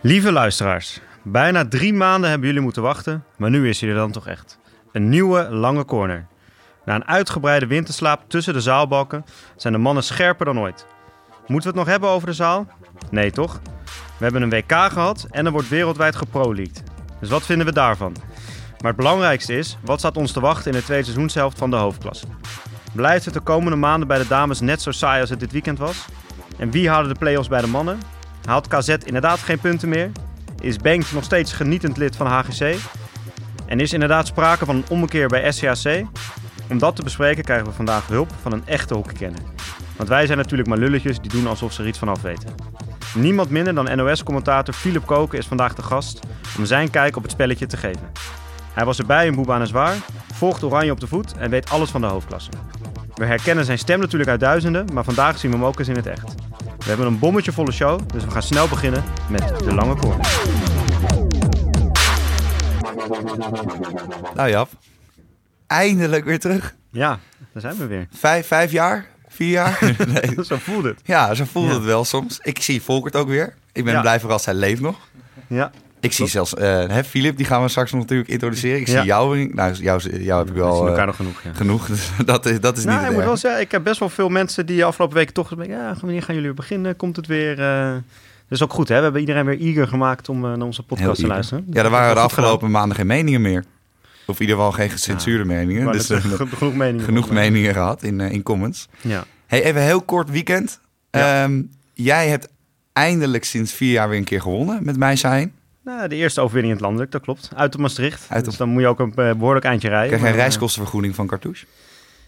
Lieve luisteraars, bijna drie maanden hebben jullie moeten wachten, maar nu is hij er dan toch echt. Een nieuwe lange corner. Na een uitgebreide winterslaap tussen de zaalbalken zijn de mannen scherper dan ooit. Moeten we het nog hebben over de zaal? Nee toch? We hebben een WK gehad en er wordt wereldwijd geproleagued. Dus wat vinden we daarvan? Maar het belangrijkste is, wat staat ons te wachten in de tweede seizoenshelft van de hoofdklasse? Blijft het de komende maanden bij de dames net zo saai als het dit weekend was? En wie halen de play-offs bij de mannen? Haalt KZ inderdaad geen punten meer? Is Bengt nog steeds genietend lid van HGC? En is inderdaad sprake van een ommekeer bij SCAC? Om dat te bespreken krijgen we vandaag hulp van een echte hockeykenner. Want wij zijn natuurlijk maar lulletjes die doen alsof ze er iets van af weten. Niemand minder dan NOS-commentator Philip Koken is vandaag de gast om zijn kijk op het spelletje te geven. Hij was erbij in Boeba en Zwaar, volgt Oranje op de voet en weet alles van de hoofdklasse. We herkennen zijn stem natuurlijk uit duizenden, maar vandaag zien we hem ook eens in het echt. We hebben een bommetje volle show, dus we gaan snel beginnen met de lange corner. Nou Jap, eindelijk weer terug. Ja, daar zijn we weer. Vijf, vijf jaar? Vier jaar? nee. Zo voelt het. Ja, zo voelt Ja. het wel soms. Ik zie Volkert ook weer. Ik ben Ja. blij verrast, hij leeft nog. Ja, Ik zie zelfs, eh hè, Filip, die gaan we straks nog natuurlijk introduceren. Ik zie jou, nou jou, jou heb ik we wel zien eh, elkaar nog genoeg. Genoeg. Dus dat is, dat is Nou, niet ik het moet wel zeggen, ik heb best wel veel mensen die afgelopen weken toch ja, wanneer gaan jullie weer beginnen? Komt het weer? eh dat is ook goed, hè? We hebben iedereen weer eager gemaakt om naar onze podcast te luisteren. Ja, er waren de gedaan. afgelopen maanden geen meningen meer. Of in ieder geval geen gecensuurde meningen. Dus genoeg meningen. genoeg meningen gehad in, in comments. Ja. Hey, even heel kort weekend. Ja. Ehm, jij hebt eindelijk sinds vier jaar weer een keer gewonnen met mij zijn. Nou, de eerste overwinning in het landelijk, dat klopt. Uit op Maastricht. Uit Dus dan moet je ook een eh, behoorlijk eindje rijden. Krijg je een Maar, eh, reiskostenvergoeding van Cartouche?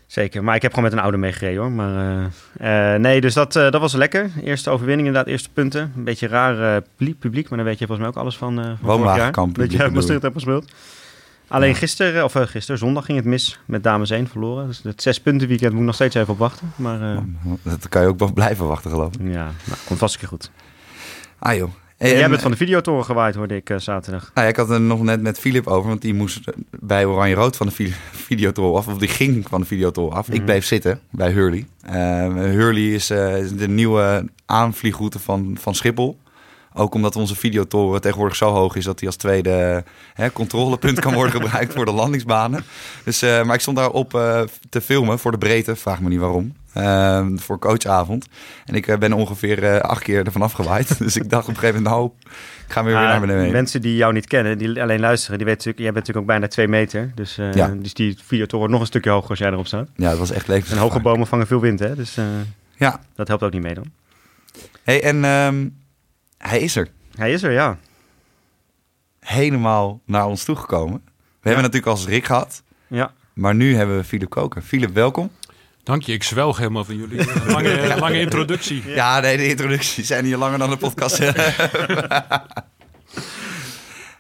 Zeker, maar ik heb gewoon met een oude meegereden hoor. Maar eh, nee, dus dat, dat was lekker. Eerste overwinning inderdaad, eerste punten. Een beetje raar publiek, maar daar weet je volgens mij ook alles van. eh van. Woonwagenkamp Dat je Maastricht hebt gespeeld. Alleen Ja. gisteren, of gisteren, zondag ging het mis met dames 1 verloren. Dus het zes punten weekend moet ik nog steeds even op wachten. Maar Dat kan je ook wel blijven wachten, geloof ik. ja, nou, komt vast een keer goed. Ah joh. Hey, jij en, bent van de videotoren gewaaid, hoorde ik eh, zaterdag. nou, ik had het nog net met Filip over, want die moest bij Oranje-Rood van de vi- videotol af. Of die ging van de videotol af. Ik Mhm. bleef zitten bij Hurley. Eh, Hurley is, eh, is de nieuwe aanvliegroute van, van Schiphol. Ook omdat onze videotoren tegenwoordig zo hoog is dat hij als tweede hè, controlepunt kan worden gebruikt voor de landingsbanen. Dus, eh, maar ik stond daar op eh, te filmen voor de breedte, vraag me niet waarom, eh, voor coachavond. En ik eh, ben ongeveer acht keer ervan afgewaaid. Dus ik dacht op een gegeven moment, nou, ik ga weer, weer Ah, naar beneden. mensen die jou niet kennen, die alleen luisteren, die weten natuurlijk, jij bent natuurlijk ook bijna twee meter. Dus, Ja. dus die videotoren wordt nog een stukje hoger als jij erop staat. Ja, dat was echt En levensgevaarlijk. hoge bomen vangen veel wind, hè? Dus Ja, dat helpt ook niet mee dan. hey, en ehm, hij is er. Hij is er, ja. Helemaal naar ons toegekomen. We hebben natuurlijk als Rick gehad, Ja, maar nu hebben we Filip Koker. Filip, welkom. Dank je, ik zwelg helemaal van jullie. Lange, lange introductie. Ja, nee, de introducties zijn hier langer dan de podcast.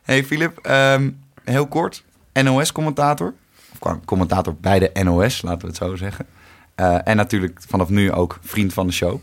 hey Filip, ehm, heel kort. NOS-commentator. Of commentator bij de NOS, laten we het zo zeggen. Eh, en natuurlijk vanaf nu ook vriend van de show.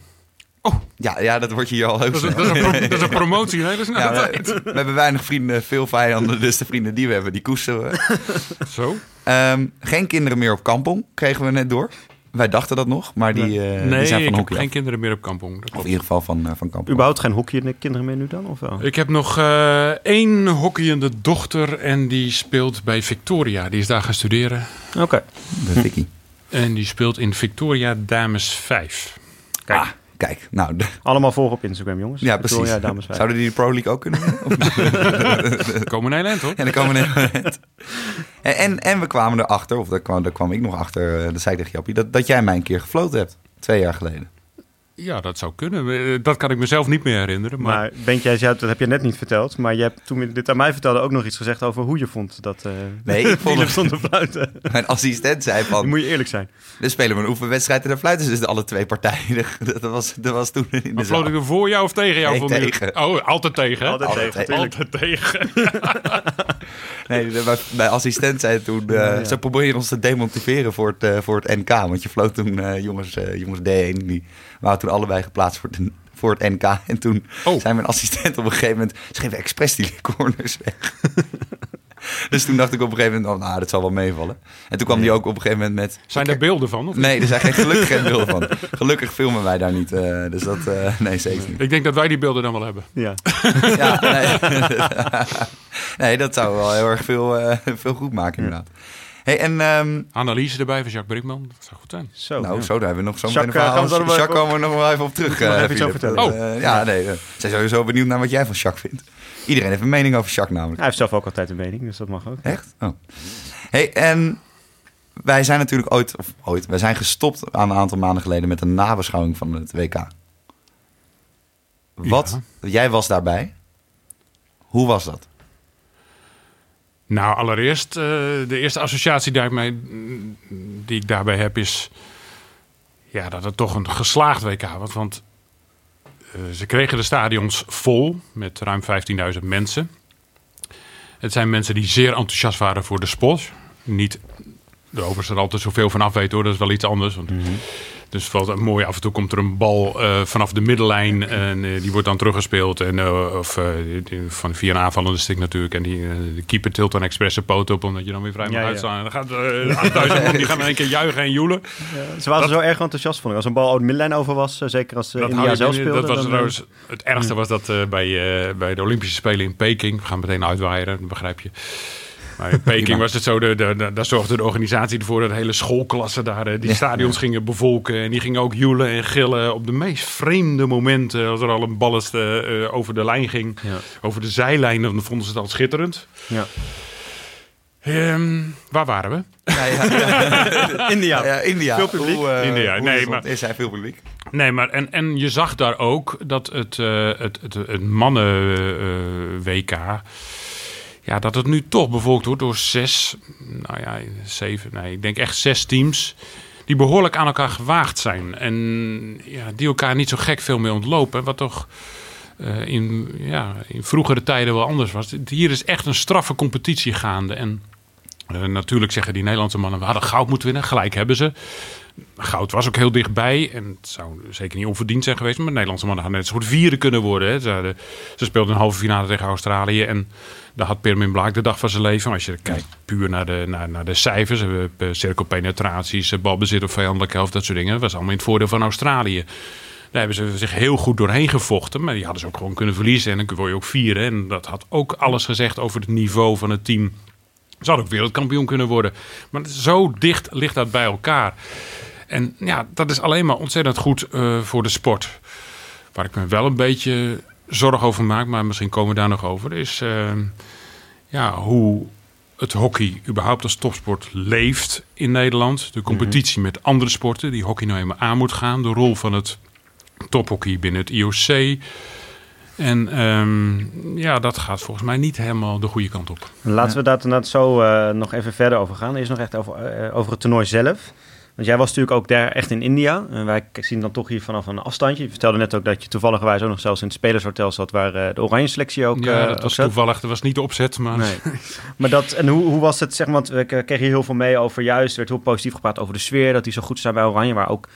Oh. Ja, ja, dat wordt je hier al heel Dat is, dat, is een dat is een promotie, een hele snelle Ja, we, tijd. we hebben weinig vrienden, veel vijanden. Dus de vrienden die we hebben, die koesteren we. Zo? Ehm, geen kinderen meer op kampong, kregen we net door. Wij dachten dat nog, maar die, eh, die Nee, zijn ik van heb hockey geen af. kinderen meer op kampong. Dat Of in ieder geval van, eh, van kampong. überhaupt geen hockey de kinderen meer nu dan, of wel? Ik heb nog eh, één hockeyende dochter en die speelt bij Victoria. Die is daar gaan studeren. Oké. De Vicky. En die speelt in Victoria Dames 5. Kijk. Ah, kijk. Nou, de- Allemaal volgen op Instagram, jongens. ja, precies. Dames. Zouden die de Pro League ook kunnen? Of- Komen naar Nederland, hoor. en dan komen we net. En, en, en we kwamen erachter, of daar kwam, daar kwam ik nog achter, eh, dat zei ik tegen Jappie, dat, dat jij mij een keer gefloten hebt. Twee jaar geleden. Ja, dat zou kunnen. Eh, Dat kan ik mezelf niet meer herinneren. Maar, Maar Bent jij, zei- dat heb je net niet verteld, maar je hebt toen je dit aan mij vertelde ook nog iets gezegd over hoe je vond dat eh Nee, ik vond het- stond te fluiten. Mijn assistent zei Dan van, moet je eerlijk zijn. we spelen we een oefenwedstrijd en dan fluiten ze dus alle twee partijen. Dat was, dat was toen in de maar zaal. floot ik er voor jou of tegen jou? Nee, voor nu? tegen. Oh, altijd tegen. Altijd Altijd tegen. Altijd tegen. Nee, de- mijn, mijn assistent zei toen, eh, Ja, ja. ze proberen ons te demotiveren voor het, eh, voor het NK. Want je floot toen eh, jongens, eh, jongens D1, die waren toen allebei geplaatst voor het, voor het NK. En toen Oh. zei mijn assistent op een gegeven moment, ze geven expres die corners weg. dus toen dacht ik op een gegeven moment, oh, nou, dat zal wel meevallen. En toen kwam die ook op een gegeven moment met... Zijn er beelden van? Of? Nee, er zijn geen, gelukkig geen beelden van. Gelukkig filmen wij daar niet. eh, dus dat, eh, nee, zeker niet. Ik denk dat wij die beelden dan wel hebben. Ja. Ja, nee. nee, dat zou wel heel erg veel, eh, veel goed maken inderdaad. Hey, en ehm, Analyse erbij van Jacques Brinkman. Dat zou goed zijn. Zo. nou, ja. zo, daar hebben we nog zo Jacques, meteen Jacques even komen we nog wel even op terug. Je nog eh, even iets over vertellen. Dat, eh, ja, nee. We zijn sowieso benieuwd naar wat jij van Jacques vindt. Iedereen heeft een mening over Jacques namelijk. Hij heeft zelf ook altijd een mening, dus dat mag ook. Echt? Oh. Hey, en wij zijn natuurlijk ooit, of ooit, wij zijn gestopt aan een aantal maanden geleden met een nabeschouwing van het WK. Wat? Jij was daarbij. Hoe was dat? Nou, allereerst, eh, de eerste associatie die ik, daarbij heb is... Ja, dat het toch een geslaagd WK was. Want eh, ze kregen de stadions vol met ruim 15.000 mensen. Het zijn mensen die zeer enthousiast waren voor de sport. Niet de overigens er altijd zoveel van af weten hoor, dat is wel iets anders. Want Dus het valt mooi, af en toe komt er een bal eh, vanaf de middenlijn en eh, die wordt dan teruggespeeld. En, eh, of eh, van, via een aanvallende stick natuurlijk. En die, de keeper tilt dan expres zijn poot op omdat je dan weer vrij mag Ja, ja. uitslaan. En dan gaat eh 8000 man die gaan in één keer juichen en joelen. Ze waren zo erg enthousiast vond ik. Als een bal over de middenlijn over was, zeker als India hou je zelf speelde. dat was dan, trouwens, het ergste was dat eh, bij, eh, bij de Olympische Spelen in Peking. We gaan meteen uitwaaien, dat begrijp je. Maar in Peking was het zo, de, de, de- daar zorgde de organisatie ervoor dat hele schoolklassen daar eh, die Ja. stadions gingen bevolken. En die gingen ook joelen en gillen op de meest vreemde momenten. Als er al een ballast eh, eh, over de lijn ging, Ja. over de zijlijn, dan vonden ze het al schitterend. Ja. Ehm, waar waren we? Ja, ja, ja. India. Ja, India. Veel publiek. Hoe, India, hoe nee, is, maar- is hij veel publiek? Nee, maar en, en je zag daar ook dat het, eh, het, het, het mannen-WK. Ja, dat het nu toch bevolkt wordt door zes, nou ja, zeven, nee, ik denk echt zes teams. Die behoorlijk aan elkaar gewaagd zijn. En ja, die elkaar niet zo gek veel meer ontlopen. Wat toch eh, in, ja, in vroegere tijden wel anders was. Hier is echt een straffe competitie gaande. En eh, natuurlijk zeggen die Nederlandse mannen, we hadden goud moeten winnen. Gelijk hebben ze. Goud was ook heel dichtbij. En het zou zeker niet onverdiend zijn geweest. Maar de Nederlandse mannen hadden net een soort vieren kunnen worden. Hè. Ze, hadden- ze speelden een halve finale tegen Australië. En daar had Pirmin Blaak de dag van zijn leven. Maar als je kijkt puur naar de, naar, naar de cijfers. We hebben cirkelpenetraties, eh, balbezit op vijandelijke helft. Dat soort dingen. Dat was allemaal in het voordeel van Australië. Daar hebben ze zich heel goed doorheen gevochten. Maar die hadden ze ook gewoon kunnen verliezen. En dan word je ook vieren. En dat had ook alles gezegd over het niveau van het team. Ze hadden ook wereldkampioen kunnen worden. Maar zo dicht ligt dat bij elkaar. En ja, dat is alleen maar ontzettend goed eh, voor de sport. Waar ik me wel een beetje zorg over maak, maar misschien komen we daar nog over, is eh, ja, hoe het hockey überhaupt als topsport leeft in Nederland. De competitie met andere sporten, die hockey nou eenmaal aan moet gaan. De rol van het tophockey binnen het IOC. En ehm, ja, dat gaat volgens mij niet helemaal de goede kant op. Laten we daar inderdaad zo eh, nog even verder over gaan. Eerst nog echt over, eh, over het toernooi zelf. Want jij was natuurlijk ook daar echt in India. En wij zien dan toch hier vanaf een afstandje. Je vertelde net ook dat je toevallig ook nog zelfs in het spelershotel zat... waar eh, de oranje selectie ook, ja, dat was zat. toevallig, dat was niet de opzet, maar Nee. maar dat, en hoe, hoe was het, zeg maar, want we kregen hier heel veel mee over juist, er werd heel positief gepraat over de sfeer, dat die zo goed zijn bij Oranje, waar ook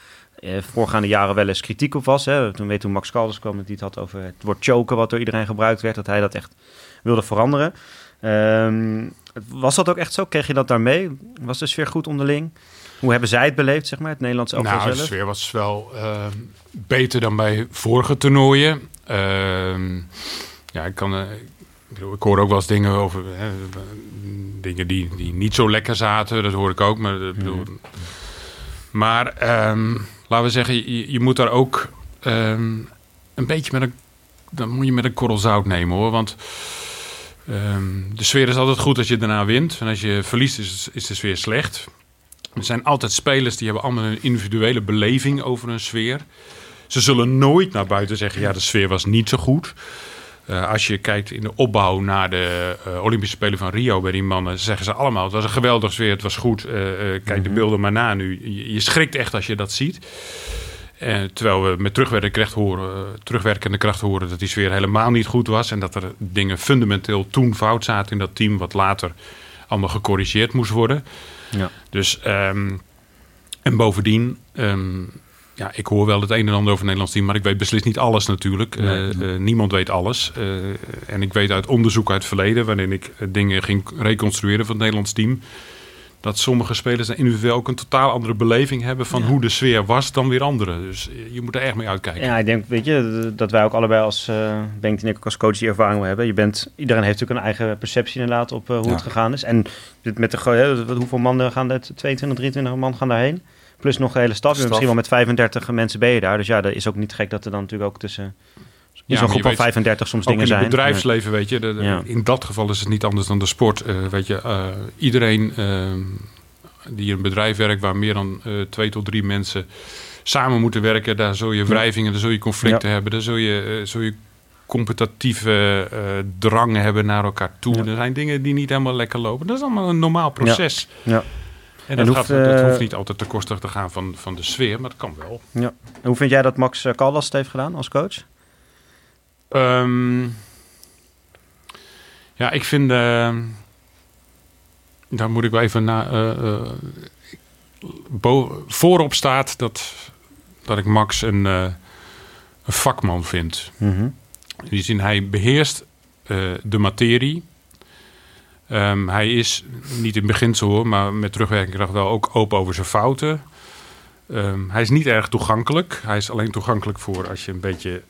voorgaande jaren wel eens kritiek op was. Hè. Toen weet toen Max Caldas kwam, dat hij het had over het woord choken, wat door iedereen gebruikt werd, dat hij dat echt wilde veranderen. Ehm, was dat ook echt zo? Kreeg je dat daar mee? Was de sfeer goed onderling? Hoe hebben zij het beleefd, zeg maar, het Nederlandse elftal Nou, de sfeer was wel eh, beter dan bij vorige toernooien. Ehm, ja, ik kan... eh, ik, bedoel, ik hoor ook wel eens dingen over... Hè, dingen die, die niet zo lekker zaten. Dat hoor ik ook. Maar, ik bedoel, maar ehm, laten we zeggen, je, je moet daar ook ehm, een beetje met een... Dan moet je met een korrel zout nemen, hoor. Want... ehm, de sfeer is altijd goed als je daarna wint. En als je verliest, is, is de sfeer slecht. Er zijn altijd spelers die hebben allemaal een individuele beleving over een sfeer. Ze zullen nooit naar buiten zeggen, ja, de sfeer was niet zo goed. Eh, als je kijkt in de opbouw naar de eh, Olympische Spelen van Rio bij die mannen, zeggen ze allemaal, het was een geweldige sfeer, het was goed. Eh, kijk de beelden maar na nu. Je, je schrikt echt als je dat ziet. Eh, terwijl we met terugwerkende kracht, horen, terugwerkende kracht horen dat die sfeer helemaal niet goed was. En dat er dingen fundamenteel toen fout zaten in dat team, wat later allemaal gecorrigeerd moest worden. Ja. Dus, ehm, en bovendien, ehm, ja, ik hoor wel het een en ander over het Nederlands team, maar ik weet beslist niet alles natuurlijk. Nee. Eh, eh, niemand weet alles. Eh, en ik weet uit onderzoek uit het verleden, waarin ik dingen ging reconstrueren van het Nederlands team, dat sommige spelers individueel ook een totaal andere beleving hebben van Ja. hoe de sfeer was dan weer anderen. Dus je moet er echt mee uitkijken. Ja, ik denk, weet je, dat wij ook allebei als, Bengt en ik ook als coach die ervaring hebben. Je bent, iedereen heeft natuurlijk een eigen perceptie inderdaad op hoe Ja. het gegaan is. En met de, hoeveel mannen gaan er, 22, 23 man gaan daarheen? Plus nog de hele staf. Staf. Misschien wel met 35 mensen ben je daar. Dus ja, dat is ook niet gek dat er dan natuurlijk ook tussen maar zo'n groep van weet 35 soms dingen in het zijn. bedrijfsleven, weet je. de- de- Ja. In dat geval is het niet anders dan de sport. Eh, weet je, eh, iedereen eh, die in een bedrijf werkt waar meer dan twee tot drie mensen samen moeten werken, daar zul je wrijvingen, daar zul je conflicten hebben, daar zul je, zul je competitieve eh, drang hebben naar elkaar toe. Ja. Er zijn dingen die niet helemaal lekker lopen. Dat is allemaal een normaal proces. Ja. En, En dat, hoeft, gaat, dat eh, hoeft niet altijd te kosten te gaan van, van de sfeer, maar dat kan wel. Ja. En hoe vind jij dat Max eh, Caldas het heeft gedaan als coach? Ehm, ja, ik vind. eh, daar moet ik wel even na. eh, bo- voorop staat dat, dat ik Max een, een vakman vind. In die zin, hij beheerst eh, de materie. Ehm, hij is niet in beginsel hoor, maar met terugwerkende kracht wel ook open over zijn fouten. Ehm, hij is niet erg toegankelijk. Hij is alleen toegankelijk voor als je een beetje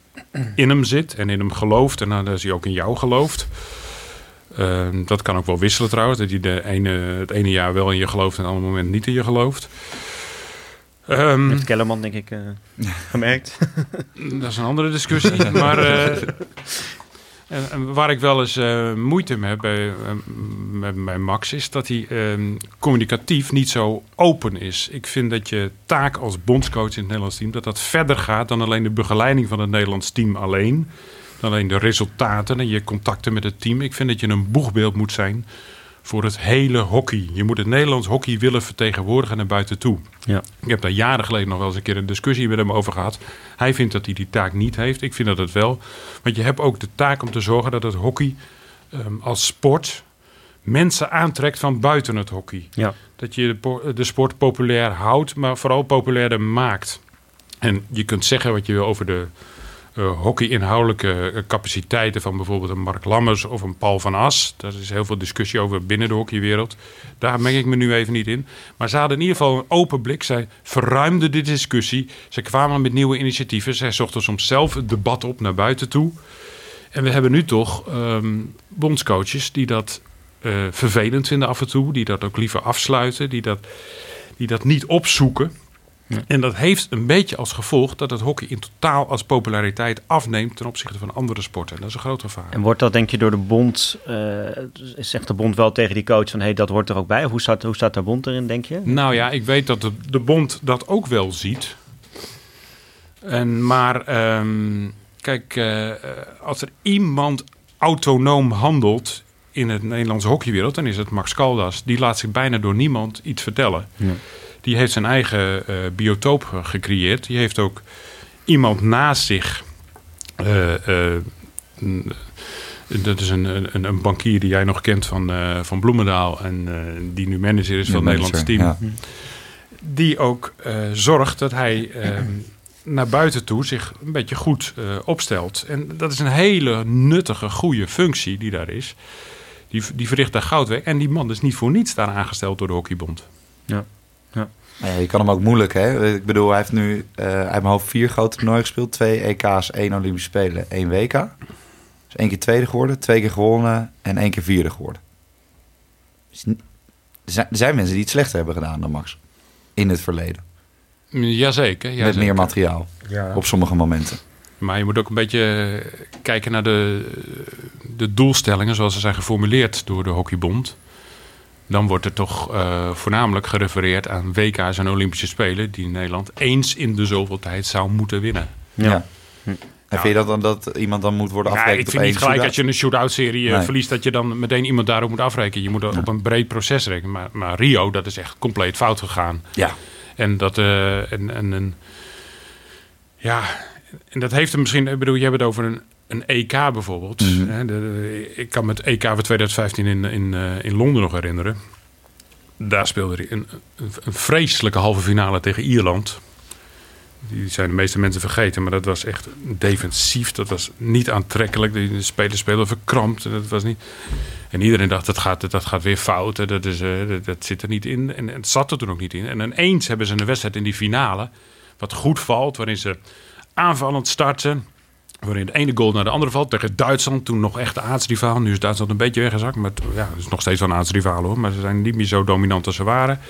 in hem zit en in hem gelooft. En dan is hij ook in jou gelooft. Ehm, dat kan ook wel wisselen trouwens. Dat hij de ene, het ene jaar wel in je gelooft en het andere moment niet in je gelooft. Ehm, Heeft Kellerman denk ik eh, gemerkt. dat is een andere discussie. maar eh, en, waar ik wel eens eh, moeite mee heb bij, eh, bij Max is dat hij ehm, communicatief niet zo open is. Ik vind dat je taak als bondscoach in het Nederlands team dat dat verder gaat dan alleen de begeleiding van het Nederlands team alleen. Dan alleen de resultaten en je contacten met het team. Ik vind dat je een boegbeeld moet zijn voor het hele hockey. Je moet het Nederlands hockey willen vertegenwoordigen naar buiten toe. Ja. Ik heb daar jaren geleden nog wel eens een keer een discussie met hem over gehad. Hij vindt dat hij die taak niet heeft. Ik vind dat het wel. Want je hebt ook de taak om te zorgen dat het hockey ehm, als sport mensen aantrekt van buiten het hockey. Ja. Dat je de, de sport populair houdt, maar vooral populairder maakt. En je kunt zeggen wat je wil over de hockey-inhoudelijke eh, capaciteiten van bijvoorbeeld een Mark Lammers of een Paul van As. Daar is heel veel discussie over binnen de hockeywereld. Daar meng ik me nu even niet in. Maar ze hadden in ieder geval een open blik. Zij verruimden de discussie. Ze kwamen met nieuwe initiatieven. Zij zochten soms zelf het debat op naar buiten toe. En we hebben nu toch ehm, bondscoaches die dat eh, vervelend vinden af en toe. Die dat ook liever afsluiten. Die dat, die dat niet opzoeken. En dat heeft een beetje als gevolg dat het hockey in totaal als populariteit afneemt ten opzichte van andere sporten. En dat is een groot gevaar. En wordt dat denk je door de bond, eh, zegt de bond wel tegen die coach van hey, dat hoort er ook bij? Of hoe staat, hoe staat de bond erin, denk je? Nou ja, ik weet dat de, de bond dat ook wel ziet. En, maar ehm, kijk, eh, als er iemand autonoom handelt in het Nederlandse hockeywereld, dan is het Max Caldas. Die laat zich bijna door niemand iets vertellen. Ja. Die heeft zijn eigen eh, biotoop ge- gecreëerd. Die heeft ook iemand naast zich. eh, eh, n- dat is een, een, een bankier die jij nog kent van, eh, van Bloemendaal. En eh, die nu manager is van het Nederlands team Ja. die ook eh, zorgt dat hij ehm, naar buiten toe zich een beetje goed eh, opstelt. En dat is een hele nuttige, goede functie die daar is. Die, die verricht daar goud weg. En die man is niet voor niets daar aangesteld door de Hockeybond. Ja, je kan hem ook moeilijk, hè? Ik bedoel, hij heeft nu eh uit mijn hoofd vier grote toernooien gespeeld. Twee EK's, één Olympische Spelen, één WK. Dus één keer tweede geworden, twee keer gewonnen en één keer vierde geworden. Dus er, zijn, er zijn mensen die het slechter hebben gedaan dan Max. In het verleden. Jazeker. Met jazeker. meer materiaal. Op sommige momenten. Maar je moet ook een beetje eh, kijken naar de, de doelstellingen zoals ze zijn geformuleerd door de Hockeybond. Dan wordt er toch eh, voornamelijk gerefereerd aan WK's en Olympische Spelen die Nederland eens in de zoveel tijd zou moeten winnen. Ja. Hm. En vind je dat dan dat iemand dan moet worden Ja, afgerekend ik op vind niet gelijk als je een shootout serie eh, Nee. verliest dat je dan meteen iemand daarop moet afrekenen. Je moet er op een breed proces rekenen. Maar, maar Rio, dat is echt compleet fout gegaan. Ja. En dat eh, en, en, en ja, en dat heeft er misschien. Ik bedoel, je hebt het over een, een EK bijvoorbeeld. Mhm. De- ik kan me het EK van 2015 in, in, eh, in Londen nog herinneren. Daar speelde hij een, een, vreselijke halve finale tegen Ierland. Die, zijn de meeste mensen vergeten. Maar dat was echt defensief. Dat was niet aantrekkelijk. De spelers speelden verkrampt. Dat was niet... En iedereen dacht, dat gaat, dat gaat weer fout. Dat, is, eh, dat, dat zit er niet in. En, en het zat er toen ook niet in. En ineens hebben ze een wedstrijd in die finale... wat goed valt, waarin ze aanvallend starten... Waarin de ene goal naar de andere valt. Tegen Duitsland, toen nog echt de aardsrivaal. Nu is Duitsland een beetje weggezakt. Maar het- ja, het is nog steeds wel een aardsrivaal hoor. Maar ze zijn niet meer zo dominant als ze waren.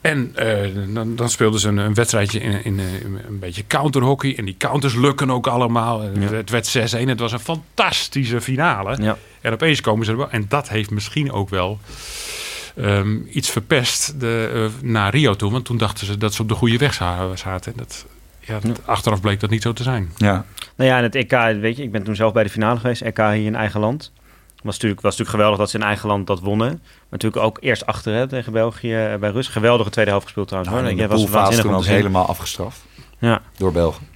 En eh, dan, dan speelden ze een, een wedstrijdje in, in, eh, een beetje counterhockey. En die counters lukken ook allemaal. Ja. Het werd 6-1. Het was een fantastische finale. Ja. En opeens komen ze er wel. En dat heeft misschien ook wel ehm, iets verpest de, eh, naar Rio toe. Want toen dachten ze dat ze op de goede weg za- zaten. En dat, ja, achteraf bleek dat niet zo te zijn. Ja. Nou ja, en het EK, weet je, ik ben toen zelf bij de finale geweest, EK hier in eigen land. Was natuurlijk, was natuurlijk geweldig dat ze in eigen land dat wonnen. Maar natuurlijk ook eerst achter hè, tegen België eh, bij Rus. Geweldige tweede helft gespeeld trouwens. Nou, en de was waanzinnig toen ook helemaal afgestraft. Ja. Door Belgen.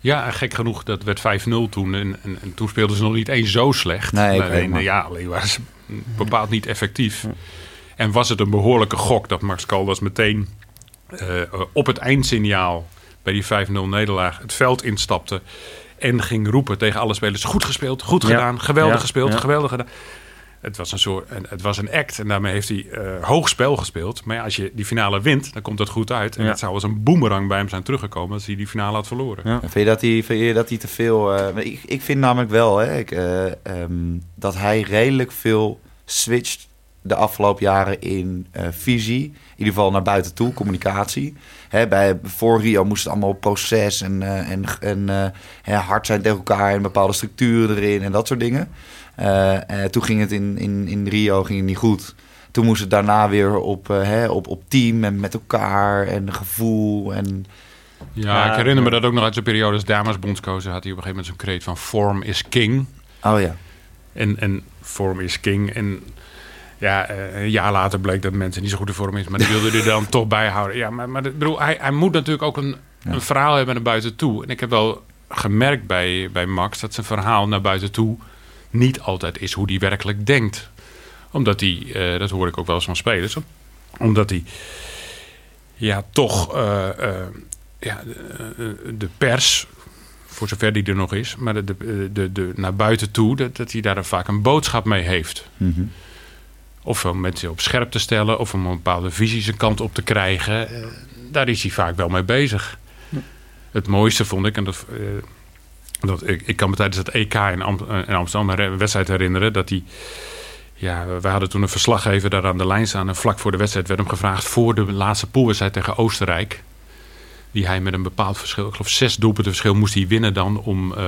Ja, en gek genoeg, dat werd 5-0 toen. En, en, en toen speelden ze nog niet eens zo slecht. Nee, alleen, ja, alleen waren ze bepaald niet effectief. En was het een behoorlijke gok dat Max Caldas meteen eh, op het eindsignaal bij die 5-0 nederlaag het veld instapte. En ging roepen tegen alle spelers: goed gespeeld, goed Ja. gedaan, geweldig Ja, gespeeld, ja. geweldig gedaan. Het was een soort, en het was een act en daarmee heeft hij eh, hoog spel gespeeld. Maar ja, als je die finale wint, dan komt dat goed uit. En Ja. het zou als een boemerang bij hem zijn teruggekomen als hij die finale had verloren. Ja. Vind je dat hij, vind je dat hij te veel... eh, ik, ik vind namelijk wel hè, ik, eh, ehm, dat hij redelijk veel switcht de afgelopen jaren in eh, visie. In ieder geval naar buiten toe, communicatie. Hè, bij, voor Rio moest het allemaal op proces en, eh, en, en eh, hè, hard zijn tegen elkaar... en bepaalde structuren erin en dat soort dingen. Toen ging het in, in, in Rio ging het niet goed. Toen moest het daarna weer op, hè, op, op team en met elkaar en gevoel en... Ja, ik herinner me dat ook nog uit zijn periode als damesbondscoach. Had hij op een gegeven moment zo'n kreet van form is king. Oh ja. En, en form is king. En ja, eh, een jaar later bleek dat mensen niet zo goed in vorm is. Maar die wilde er dan toch bij houden. Ja, maar, maar ik bedoel, hij, hij moet natuurlijk ook een, Ja. een verhaal hebben naar buiten toe. En ik heb wel gemerkt bij, bij Max dat zijn verhaal naar buiten toe niet altijd is hoe hij werkelijk denkt. Omdat hij, eh, dat hoor ik ook wel eens van spelers, omdat hij ja, toch eh, ja, de, de pers, voor zover die er nog is, maar de, de, de, de, naar buiten toe, dat, dat hij daar vaak een boodschap mee heeft. Mhm. Of om mensen op scherp te stellen, of om een bepaalde visie zijn kant op te krijgen. Daar is hij vaak wel mee bezig. Het mooiste vond ik, en dat, eh, dat ik, ik kan me tijdens het EK in, Am- in Amsterdam een wedstrijd herinneren dat hij. Ja, we hadden toen een verslaggever daar aan de lijn staan. En vlak voor de wedstrijd werd hem gevraagd voor de laatste poolwedstrijd tegen Oostenrijk. Die hij met een bepaald verschil, ik geloof zes doelpunten verschil, moest hij winnen dan om, eh,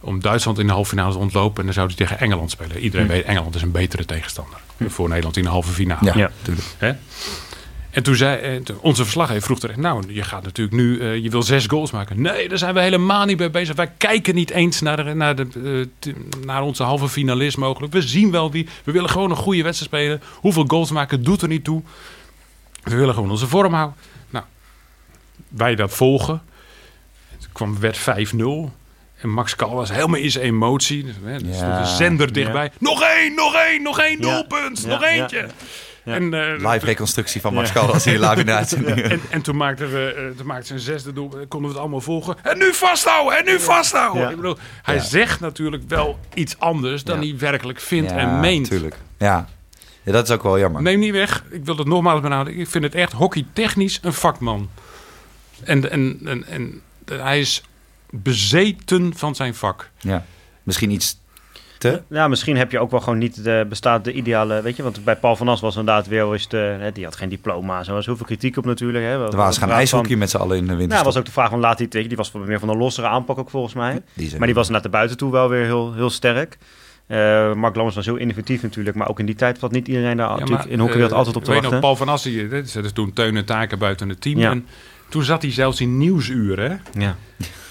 om Duitsland in de halve finale te ontlopen. En dan zou hij tegen Engeland spelen. Iedereen weet, Engeland is een betere tegenstander. Voor Nederland in de halve finale. Ja, Ja. natuurlijk. Hè? En toen zei eh, onze verslaggever vroeg terecht, nou, je gaat natuurlijk nu, eh, je wil zes goals maken. Nee, daar zijn we helemaal niet mee bezig. Wij kijken niet eens naar, de, naar, de, eh, naar onze halve finalist mogelijk. We zien wel wie. We willen gewoon een goede wedstrijd spelen. Hoeveel goals maken doet er niet toe. We willen gewoon onze vorm houden. Nou, wij dat volgen. Het kwam, werd 5-0. En Max Kal was helemaal in zijn emotie. Dus, hè, Ja. stond een zender dichtbij. Nog één, nog één, nog één Ja. doelpunt. Ja, nog ja, eentje. ja. Ja. En, eh, Live reconstructie van Max Ja. Caldas hier live in de uitzending. en, en toen maakten we eh, toen maakte ze een zesde doel. eh, Konden we het allemaal volgen. En nu vasthouden! En nu vasthouden! Ja. Ik bedoel, hij Ja. zegt natuurlijk wel iets anders dan Ja. hij werkelijk vindt en meent. Tuurlijk. Ja. ja, dat is ook wel jammer. Neem niet weg. Ik wil het nogmaals benadrukken. Ik vind het echt hockeytechnisch een vakman. En, en, en, en hij is bezeten van zijn vak. Ja. Misschien iets te... Ja, misschien heb je ook wel gewoon niet de, bestaat de ideale, weet je, want bij Paul van As was inderdaad weer eens de, hè, die had geen diploma, zo was heel veel kritiek op natuurlijk. Hè. Er waren ze gaan ijshockey met z'n allen in de winter. Nou, was ook de vraag van laat hij tegen, die was van- meer van een lossere aanpak ook volgens mij. Die Maar die was naar de buiten toe wel weer heel, heel sterk. Eh Mark Lammers was heel innovatief natuurlijk, maar ook in die tijd was niet iedereen daar natuurlijk in hockeywereld eh, altijd op te wachten. nog, Paul van Assen, die- dat is toen Teun en Taken buiten het team. Ja. En toen zat hij zelfs in nieuwsuren. hè. Ja.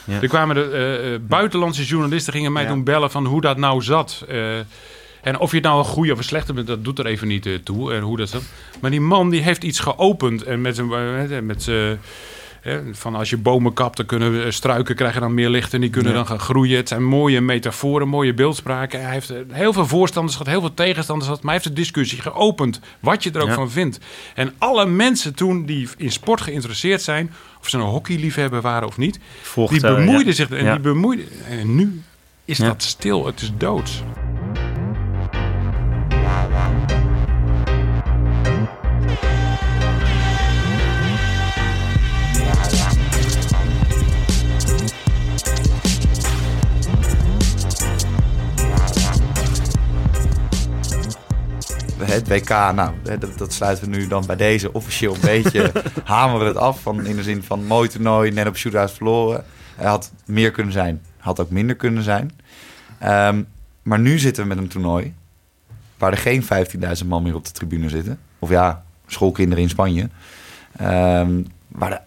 Ja. Er kwamen de eh, eh, buitenlandse journalisten gingen mij toen bellen van hoe dat nou zat. Eh, en of je het nou een goede of een slechte bent, dat doet er even niet toe. En hoe dat zat. Maar die man die heeft iets geopend en met zijn, met zijn Hè, van als je bomen kapt, dan kunnen we- struiken krijgen dan meer licht en die kunnen Ja. dan gaan groeien. Het zijn mooie metaforen, mooie beeldspraken. Hij heeft eh, heel veel voorstanders gehad, heel veel tegenstanders gehad, maar hij heeft de discussie geopend, wat je er ook Ja. van vindt. En alle mensen toen die in sport geïnteresseerd zijn, of ze een hockeyliefhebber waren of niet, Volgt, die eh, bemoeiden ja. zich en die bemoeiden. En nu is dat stil, het is doods. Het WK, nou, dat, dat sluiten we nu dan bij deze officieel een beetje. hameren het af. Van, in de zin van mooi toernooi, net op shootouts verloren. Hij had meer kunnen zijn. Had ook minder kunnen zijn. Ehm, maar nu zitten we met een toernooi. Waar er geen 15.000 man meer op de tribune zitten. Of ja, schoolkinderen in Spanje. Ehm, waar de,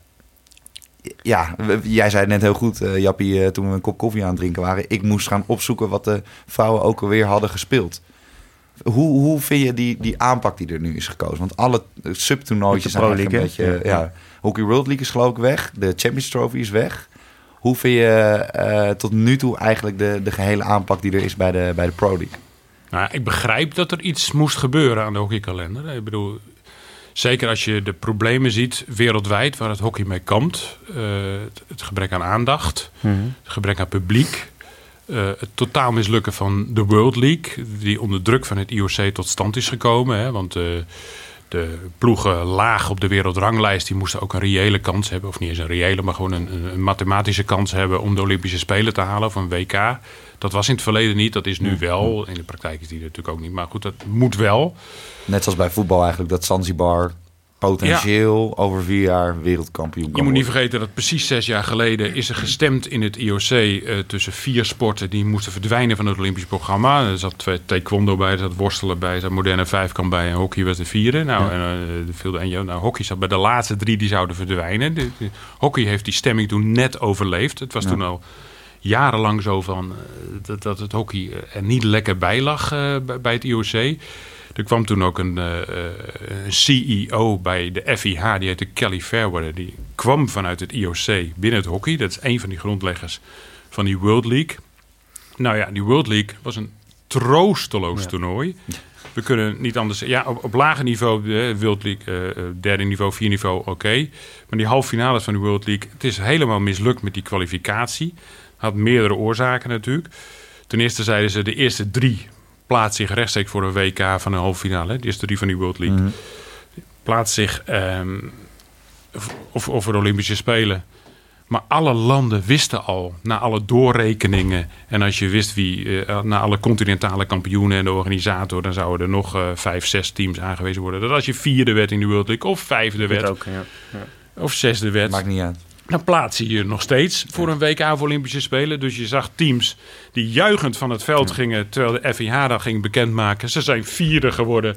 ja, we- jij zei het net heel goed, eh, Jappie, eh, toen we een kop koffie aan het drinken waren. Ik moest gaan opzoeken wat de vrouwen ook alweer hadden gespeeld. Hoe, hoe vind je die, die aanpak die er nu is gekozen? Want alle subtoernooitjes zijn eigenlijk een beetje... Ja. Hockey World League is geloof ik weg. De Champions Trophy is weg. Hoe vind je eh, tot nu toe eigenlijk de, de gehele aanpak die er is bij de, bij de Pro League? Nou, ik begrijp dat er iets moest gebeuren aan de hockeykalender. Ik bedoel, zeker als je de problemen ziet wereldwijd waar het hockey mee kampt. Eh, het, het gebrek aan aandacht, Mhm. het gebrek aan publiek. Eh, het totaal mislukken van de World League, die onder druk van het IOC tot stand is gekomen. Hè, want eh, de ploegen laag op de wereldranglijst, die moesten ook een reële kans hebben. Of niet eens een reële, maar gewoon een, een- een mathematische kans hebben om de Olympische Spelen te halen of een WK. Dat was in het verleden niet, dat is nu wel. In de praktijk is die natuurlijk ook niet. Maar goed, dat moet wel. Net zoals bij voetbal eigenlijk, dat Zanzibar potentieel over vier jaar wereldkampioen kan Je moet niet vergeten dat precies zes jaar geleden is er gestemd in het IOC eh, tussen vier sporten die moesten verdwijnen van het Olympisch programma. Er zat twee taekwondo bij, er zat worstelen bij, er zat moderne vijfkamp bij en hockey was de vierde. Nou, en, eh, de viel de en nou, hockey zat bij de laatste drie die zouden verdwijnen. De, de- hockey heeft die stemming toen net overleefd. Het was Ja. toen al jarenlang zo van eh, dat, dat het hockey er niet lekker bij lag bij, bij het IOC. Er kwam toen ook een, eh, eh, een CEO bij de FIH, die heette Kelly Fairweather. Die kwam vanuit het IOC binnen het hockey. Dat is een van die grondleggers van die World League. Nou ja, die World League was een troosteloos Ja. toernooi. We kunnen niet anders Ja, op, op lager niveau, de World League, eh, eh, derde niveau, vier niveau, oké. Maar die halve finales van de World League, het is helemaal mislukt met die kwalificatie. Had meerdere oorzaken natuurlijk. Ten eerste zeiden ze, de eerste drie plaatsen zich rechtstreeks voor een WK van een halve finale. De eerste drie van die World League. Mhm. Plaatst zich ehm, of, of voor de Olympische Spelen. Maar alle landen wisten al, na alle doorrekeningen... en als je wist wie, eh, na alle continentale kampioenen en de organisator... dan zouden er nog eh, vijf, zes teams aangewezen worden. Dat als je vierde werd in de World League of vijfde werd... ook, ja. of zesde werd... Maakt niet uit. Dan plaats je je nog steeds voor een WK of Olympische Spelen. Dus je zag teams die juichend van het veld gingen... terwijl de FIH dan ging bekendmaken... ze zijn vierde geworden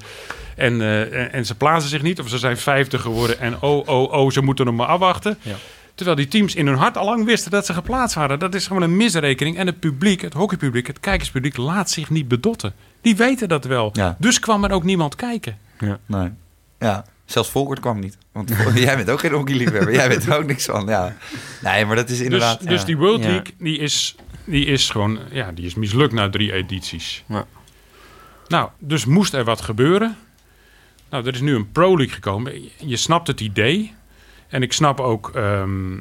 en, eh, en, ze plaatsen zich niet. Of ze zijn vijfde geworden en oh, oh, oh, ze moeten nog maar afwachten. Ja. Terwijl die teams in hun hart al lang wisten dat ze geplaatst waren. Dat is gewoon een misrekening. En het publiek, het hockeypubliek, het kijkerspubliek... laat zich niet bedotten. Die weten dat wel. Ja. Dus kwam er ook niemand kijken. Nee. Ja, zelfs Volkert kwam niet. Want jij bent ook geen hockeyliefhebber. Jij weet er ook niks van. Ja. Nee, maar dat is inderdaad... Dus, dus ja. die World Ja. League, die is, die is gewoon, ja, die is mislukt na drie edities. Ja. Nou, dus moest er wat gebeuren. Nou, er is nu een Pro League gekomen. Je snapt het idee. En ik snap ook ehm,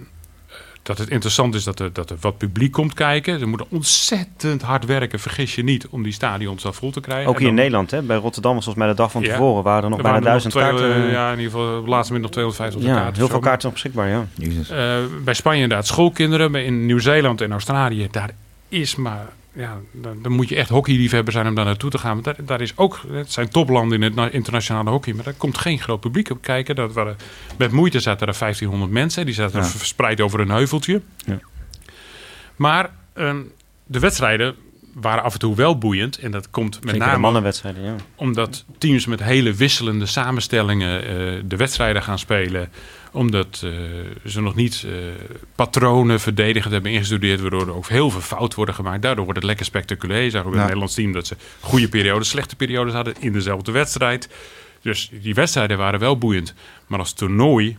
dat het interessant is dat er, dat er wat publiek komt kijken. Ze moeten ontzettend hard werken, vergis je niet, om die stadions al vol te krijgen. Ook hier in dan- Nederland, hè? bij Rotterdam was volgens mij de dag van Ja. tevoren... waren er nog er bijna duizend kaarten. Ja, in ieder geval op het laatste moment nog 250 Ja, kaarten. heel veel kaarten nog beschikbaar, ja. Jezus. Eh, bij Spanje inderdaad schoolkinderen. Maar in Nieuw-Zeeland en Australië, daar is maar... Ja, dan, dan moet je echt hockeyliefhebber zijn om daar naartoe te gaan. Want daar, daar is ook, het zijn toplanden in het na- internationale hockey. Maar daar komt geen groot publiek op kijken. Dat waren, met moeite zaten er 1500 mensen. Die zaten Ja. verspreid over een heuveltje. Ja. Maar ehm, de wedstrijden waren af en toe wel boeiend. En dat komt met Zeker de name mannenwedstrijden, ja. omdat teams met hele wisselende samenstellingen eh, de wedstrijden gaan spelen. Omdat eh, ze nog niet eh, patronen verdedigend hebben ingestudeerd. Waardoor er ook heel veel fout worden gemaakt. Daardoor wordt het lekker spectaculair. Je zag ook bij het Nederlands team dat ze goede periodes, slechte periodes hadden in dezelfde wedstrijd. Dus die wedstrijden waren wel boeiend. Maar als toernooi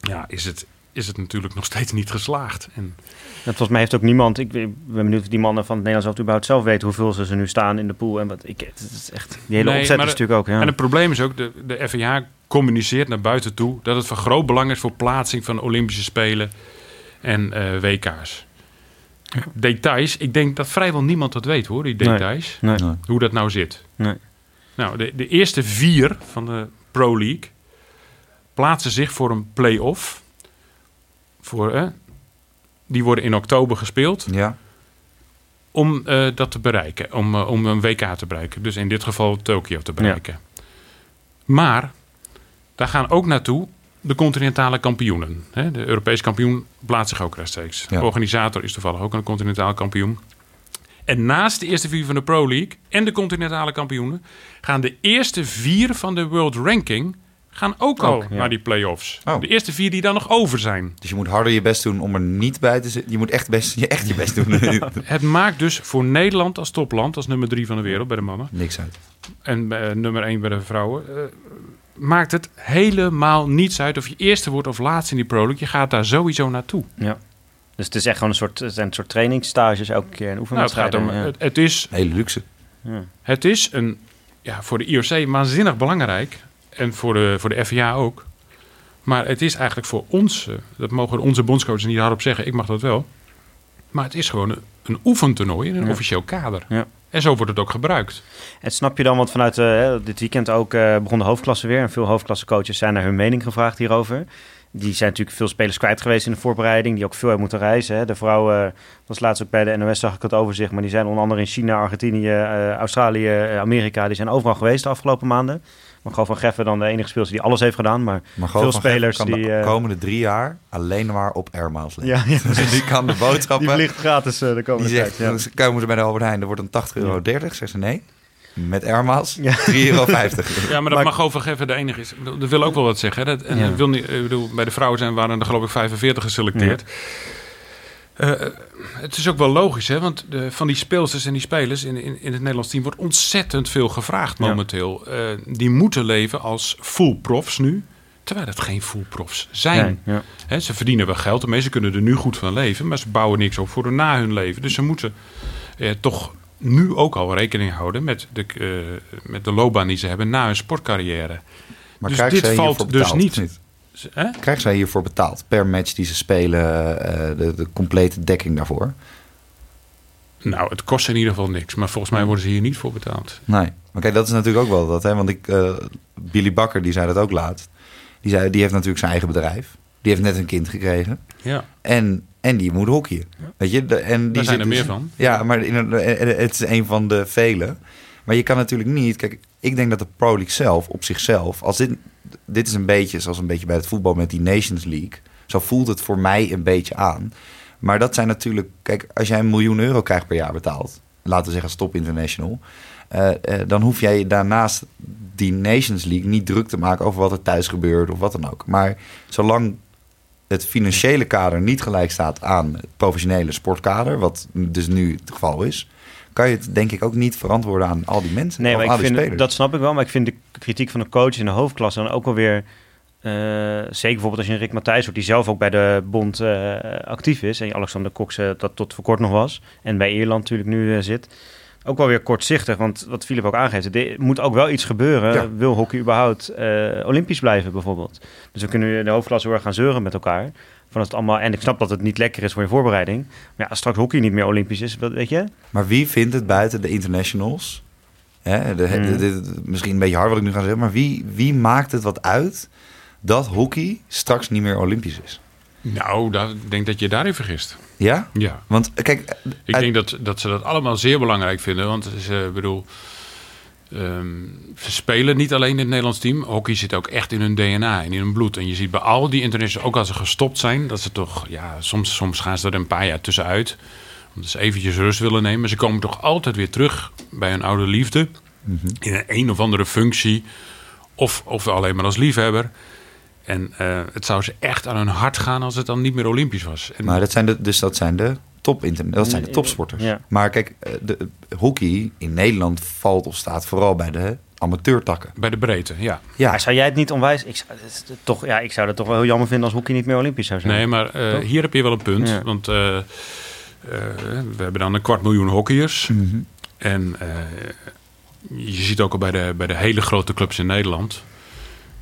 ja, is het is het natuurlijk nog steeds niet geslaagd. En En volgens mij heeft ook niemand... Ik ben benieuwd of die mannen van het Nederlands überhaupt zelf weten hoeveel ze, ze nu staan in de pool. En wat, ik, het is echt, die hele Nee, opzet is natuurlijk ook... Ja. En het probleem is ook, de, de FIH communiceert naar buiten toe dat het van groot belang is voor plaatsing van Olympische Spelen en eh, WK's. Details, ik denk dat vrijwel niemand dat weet hoor, die details. Nee. Nee. Hoe dat nou zit. Nee. Nou, de, de eerste vier van de Pro League plaatsen zich voor een play-off. Voor, eh, die worden in oktober gespeeld Ja, om eh, dat te bereiken. Om, eh, om een WK te bereiken. Dus in dit geval Tokio te bereiken. Maar daar gaan ook naartoe de continentale kampioenen. De Europees kampioen plaatst zich ook rechtstreeks. Ja. De organisator is toevallig ook een continentaal kampioen. En naast de eerste vier van de Pro League en de continentale kampioenen... gaan de eerste vier van de World Ranking gaan ook al ja. naar die play-offs. Oh. De eerste vier die dan nog over zijn. dus je moet harder je best doen om er niet bij te zitten. Je moet echt, best, je, echt je best doen. Het maakt dus voor Nederland als topland, als nummer drie van de wereld bij de mannen... Niks uit. en bij, nummer 1 bij de vrouwen. eh, maakt het helemaal niets uit of je eerste wordt of laatste in die Pro League. Je gaat daar sowieso naartoe. Ja. Dus het is echt gewoon een soort, het zijn een soort trainingsstages elke keer. En Nou, het, gaat om, ja. het, het is, Hele luxe. Ja. het is een, ja, voor de IOC waanzinnig belangrijk. En voor de, voor de FIA ook. Maar het is eigenlijk voor ons, dat mogen onze bondscoaches niet hardop zeggen, ik mag dat wel. Maar het is gewoon een, een oefentoernooi in een Ja. officieel kader. Ja. En zo wordt het ook gebruikt. En snap je dan, want vanuit eh, dit weekend ook eh, begon de hoofdklasse weer. En veel hoofdklassecoaches zijn naar hun mening gevraagd hierover. Die zijn natuurlijk veel spelers kwijt geweest in de voorbereiding. Die ook veel hebben moeten reizen. Hè. De vrouwen, eh, was laatst ook bij de NOS, zag ik het overzicht. Maar die zijn onder andere in China, Argentinië, eh, Australië, Amerika. Die zijn overal geweest de afgelopen maanden. Maar gewoon van Geffen dan de enige speelster die alles heeft gedaan. Maar Veel van spelers kan die, de eh, komende drie jaar alleen maar op air miles leven. ja, die kan de boodschappen... die vliegt gratis eh, de komende Die zegt, tijd. Ja. dan komen ze bij de Albert Heijn, er wordt dan 80 euro 30. Zegt ze nee. Met air miles, Ja. 3,50 euro. Ja, maar dat Maar- mag over even de enige is. Dat wil ook wel wat zeggen. Hè? Dat, en Ja. ik wil niet, ik bedoel, bij de vrouwen zijn waren er geloof ik 45 geselecteerd. Eh, het is ook wel logisch, hè? want de, van die speelsters en die spelers in, in, in het Nederlands team wordt ontzettend veel gevraagd Ja. momenteel. Eh, die moeten leven als full profs nu, terwijl het geen full profs zijn. Ja, ja. Hè, ze verdienen wel geld, de meesten kunnen er nu goed van leven, maar ze bouwen niks op voor na hun leven. Dus ze moeten eh, toch nu ook al rekening houden met de, eh, met de loopbaan die ze hebben na hun sportcarrière. Maar Dus dit valt dus niet. Of Hè? Krijgen zij hiervoor betaald? Per match die ze spelen, eh, de, de complete dekking daarvoor? Nou, het kost in ieder geval niks, maar volgens mij worden ze hier niet voor betaald. Nee. Maar kijk, dat is natuurlijk ook wel dat. Hè? Want ik, eh, Billy Bakker, die zei dat ook laatst. Die, zei, die heeft natuurlijk zijn eigen bedrijf. Die heeft net een kind gekregen. Ja, En, en die moet hockeyen. Weet je? De, en die daar zijn er dus- meer van. Ja, maar in- eh, het is een van de vele. Maar je kan natuurlijk niet... Kijk, ik denk dat de Pro League zelf, op zichzelf... Als dit, dit is een beetje zoals een beetje bij het voetbal met die Nations League. Zo voelt het voor mij een beetje aan. Maar dat zijn natuurlijk... Kijk, als jij een miljoen euro krijgt per jaar betaald... Laten we zeggen als top international... eh, eh, dan hoef jij daarnaast die Nations League niet druk te maken... over wat er thuis gebeurt of wat dan ook. Maar zolang het financiële kader niet gelijk staat aan het professionele sportkader, wat dus nu het geval is, kan je het denk ik ook niet verantwoorden aan al die mensen. Nee, maar ik vind, spelers. dat snap ik wel. Maar ik vind de kritiek van de coach in de hoofdklasse dan ook wel weer... eh, zeker bijvoorbeeld als je een Rick Matthijs hoort... die zelf ook bij de bond eh, actief is... en Alexander Cox eh, dat tot voor kort nog was... en bij Ierland natuurlijk nu zit... ook wel weer kortzichtig. Want wat Filip ook aangeeft... er moet ook wel iets gebeuren... Ja. wil hockey überhaupt olympisch blijven bijvoorbeeld. Dus we kunnen in de hoofdklasse erg gaan zeuren met elkaar... Van het allemaal, en ik snap dat het niet lekker is voor je voorbereiding. Maar ja, als straks hockey niet meer olympisch is, weet je? Maar wie vindt het buiten de internationals? Hè, de, Hmm. de- de- de- misschien een beetje hard wat ik nu ga zeggen, maar wie, wie maakt het wat uit dat hockey straks niet meer olympisch is? Nou, dat, ik denk dat je daarin vergist. Ja? Ja. Want kijk, Ik uit- denk dat, dat ze dat allemaal zeer belangrijk vinden. Want ze, bedoel, ehm, ze spelen niet alleen in het Nederlands team. Hockey zit ook echt in hun DNA en in hun bloed. En je ziet bij al die internationals, ook als ze gestopt zijn, dat ze toch, ja, soms, soms gaan ze er een paar jaar tussenuit. Omdat ze eventjes rust willen nemen. Maar ze komen toch altijd weer terug bij hun oude liefde. Mhm. In een, een of andere functie. Of, of alleen maar als liefhebber. En eh, het zou ze echt aan hun hart gaan als het dan niet meer Olympisch was. En, maar dat zijn de, dus dat zijn de top interna- dat zijn de topsporters. Ja. Maar kijk, eh, de, hockey in Nederland valt of staat vooral bij de amateurtakken. Bij de breedte, ja. Ja, Maar zou jij het niet onwijs... Ik zou, het toch, ja, ik zou dat toch wel heel jammer vinden als hockey niet meer olympisch zou zijn. Nee, maar eh, hier heb je wel een punt. Ja. Want eh, eh, we hebben dan een kwart miljoen hockeyers. Mhm. En eh, je ziet ook al bij de, bij de hele grote clubs in Nederland.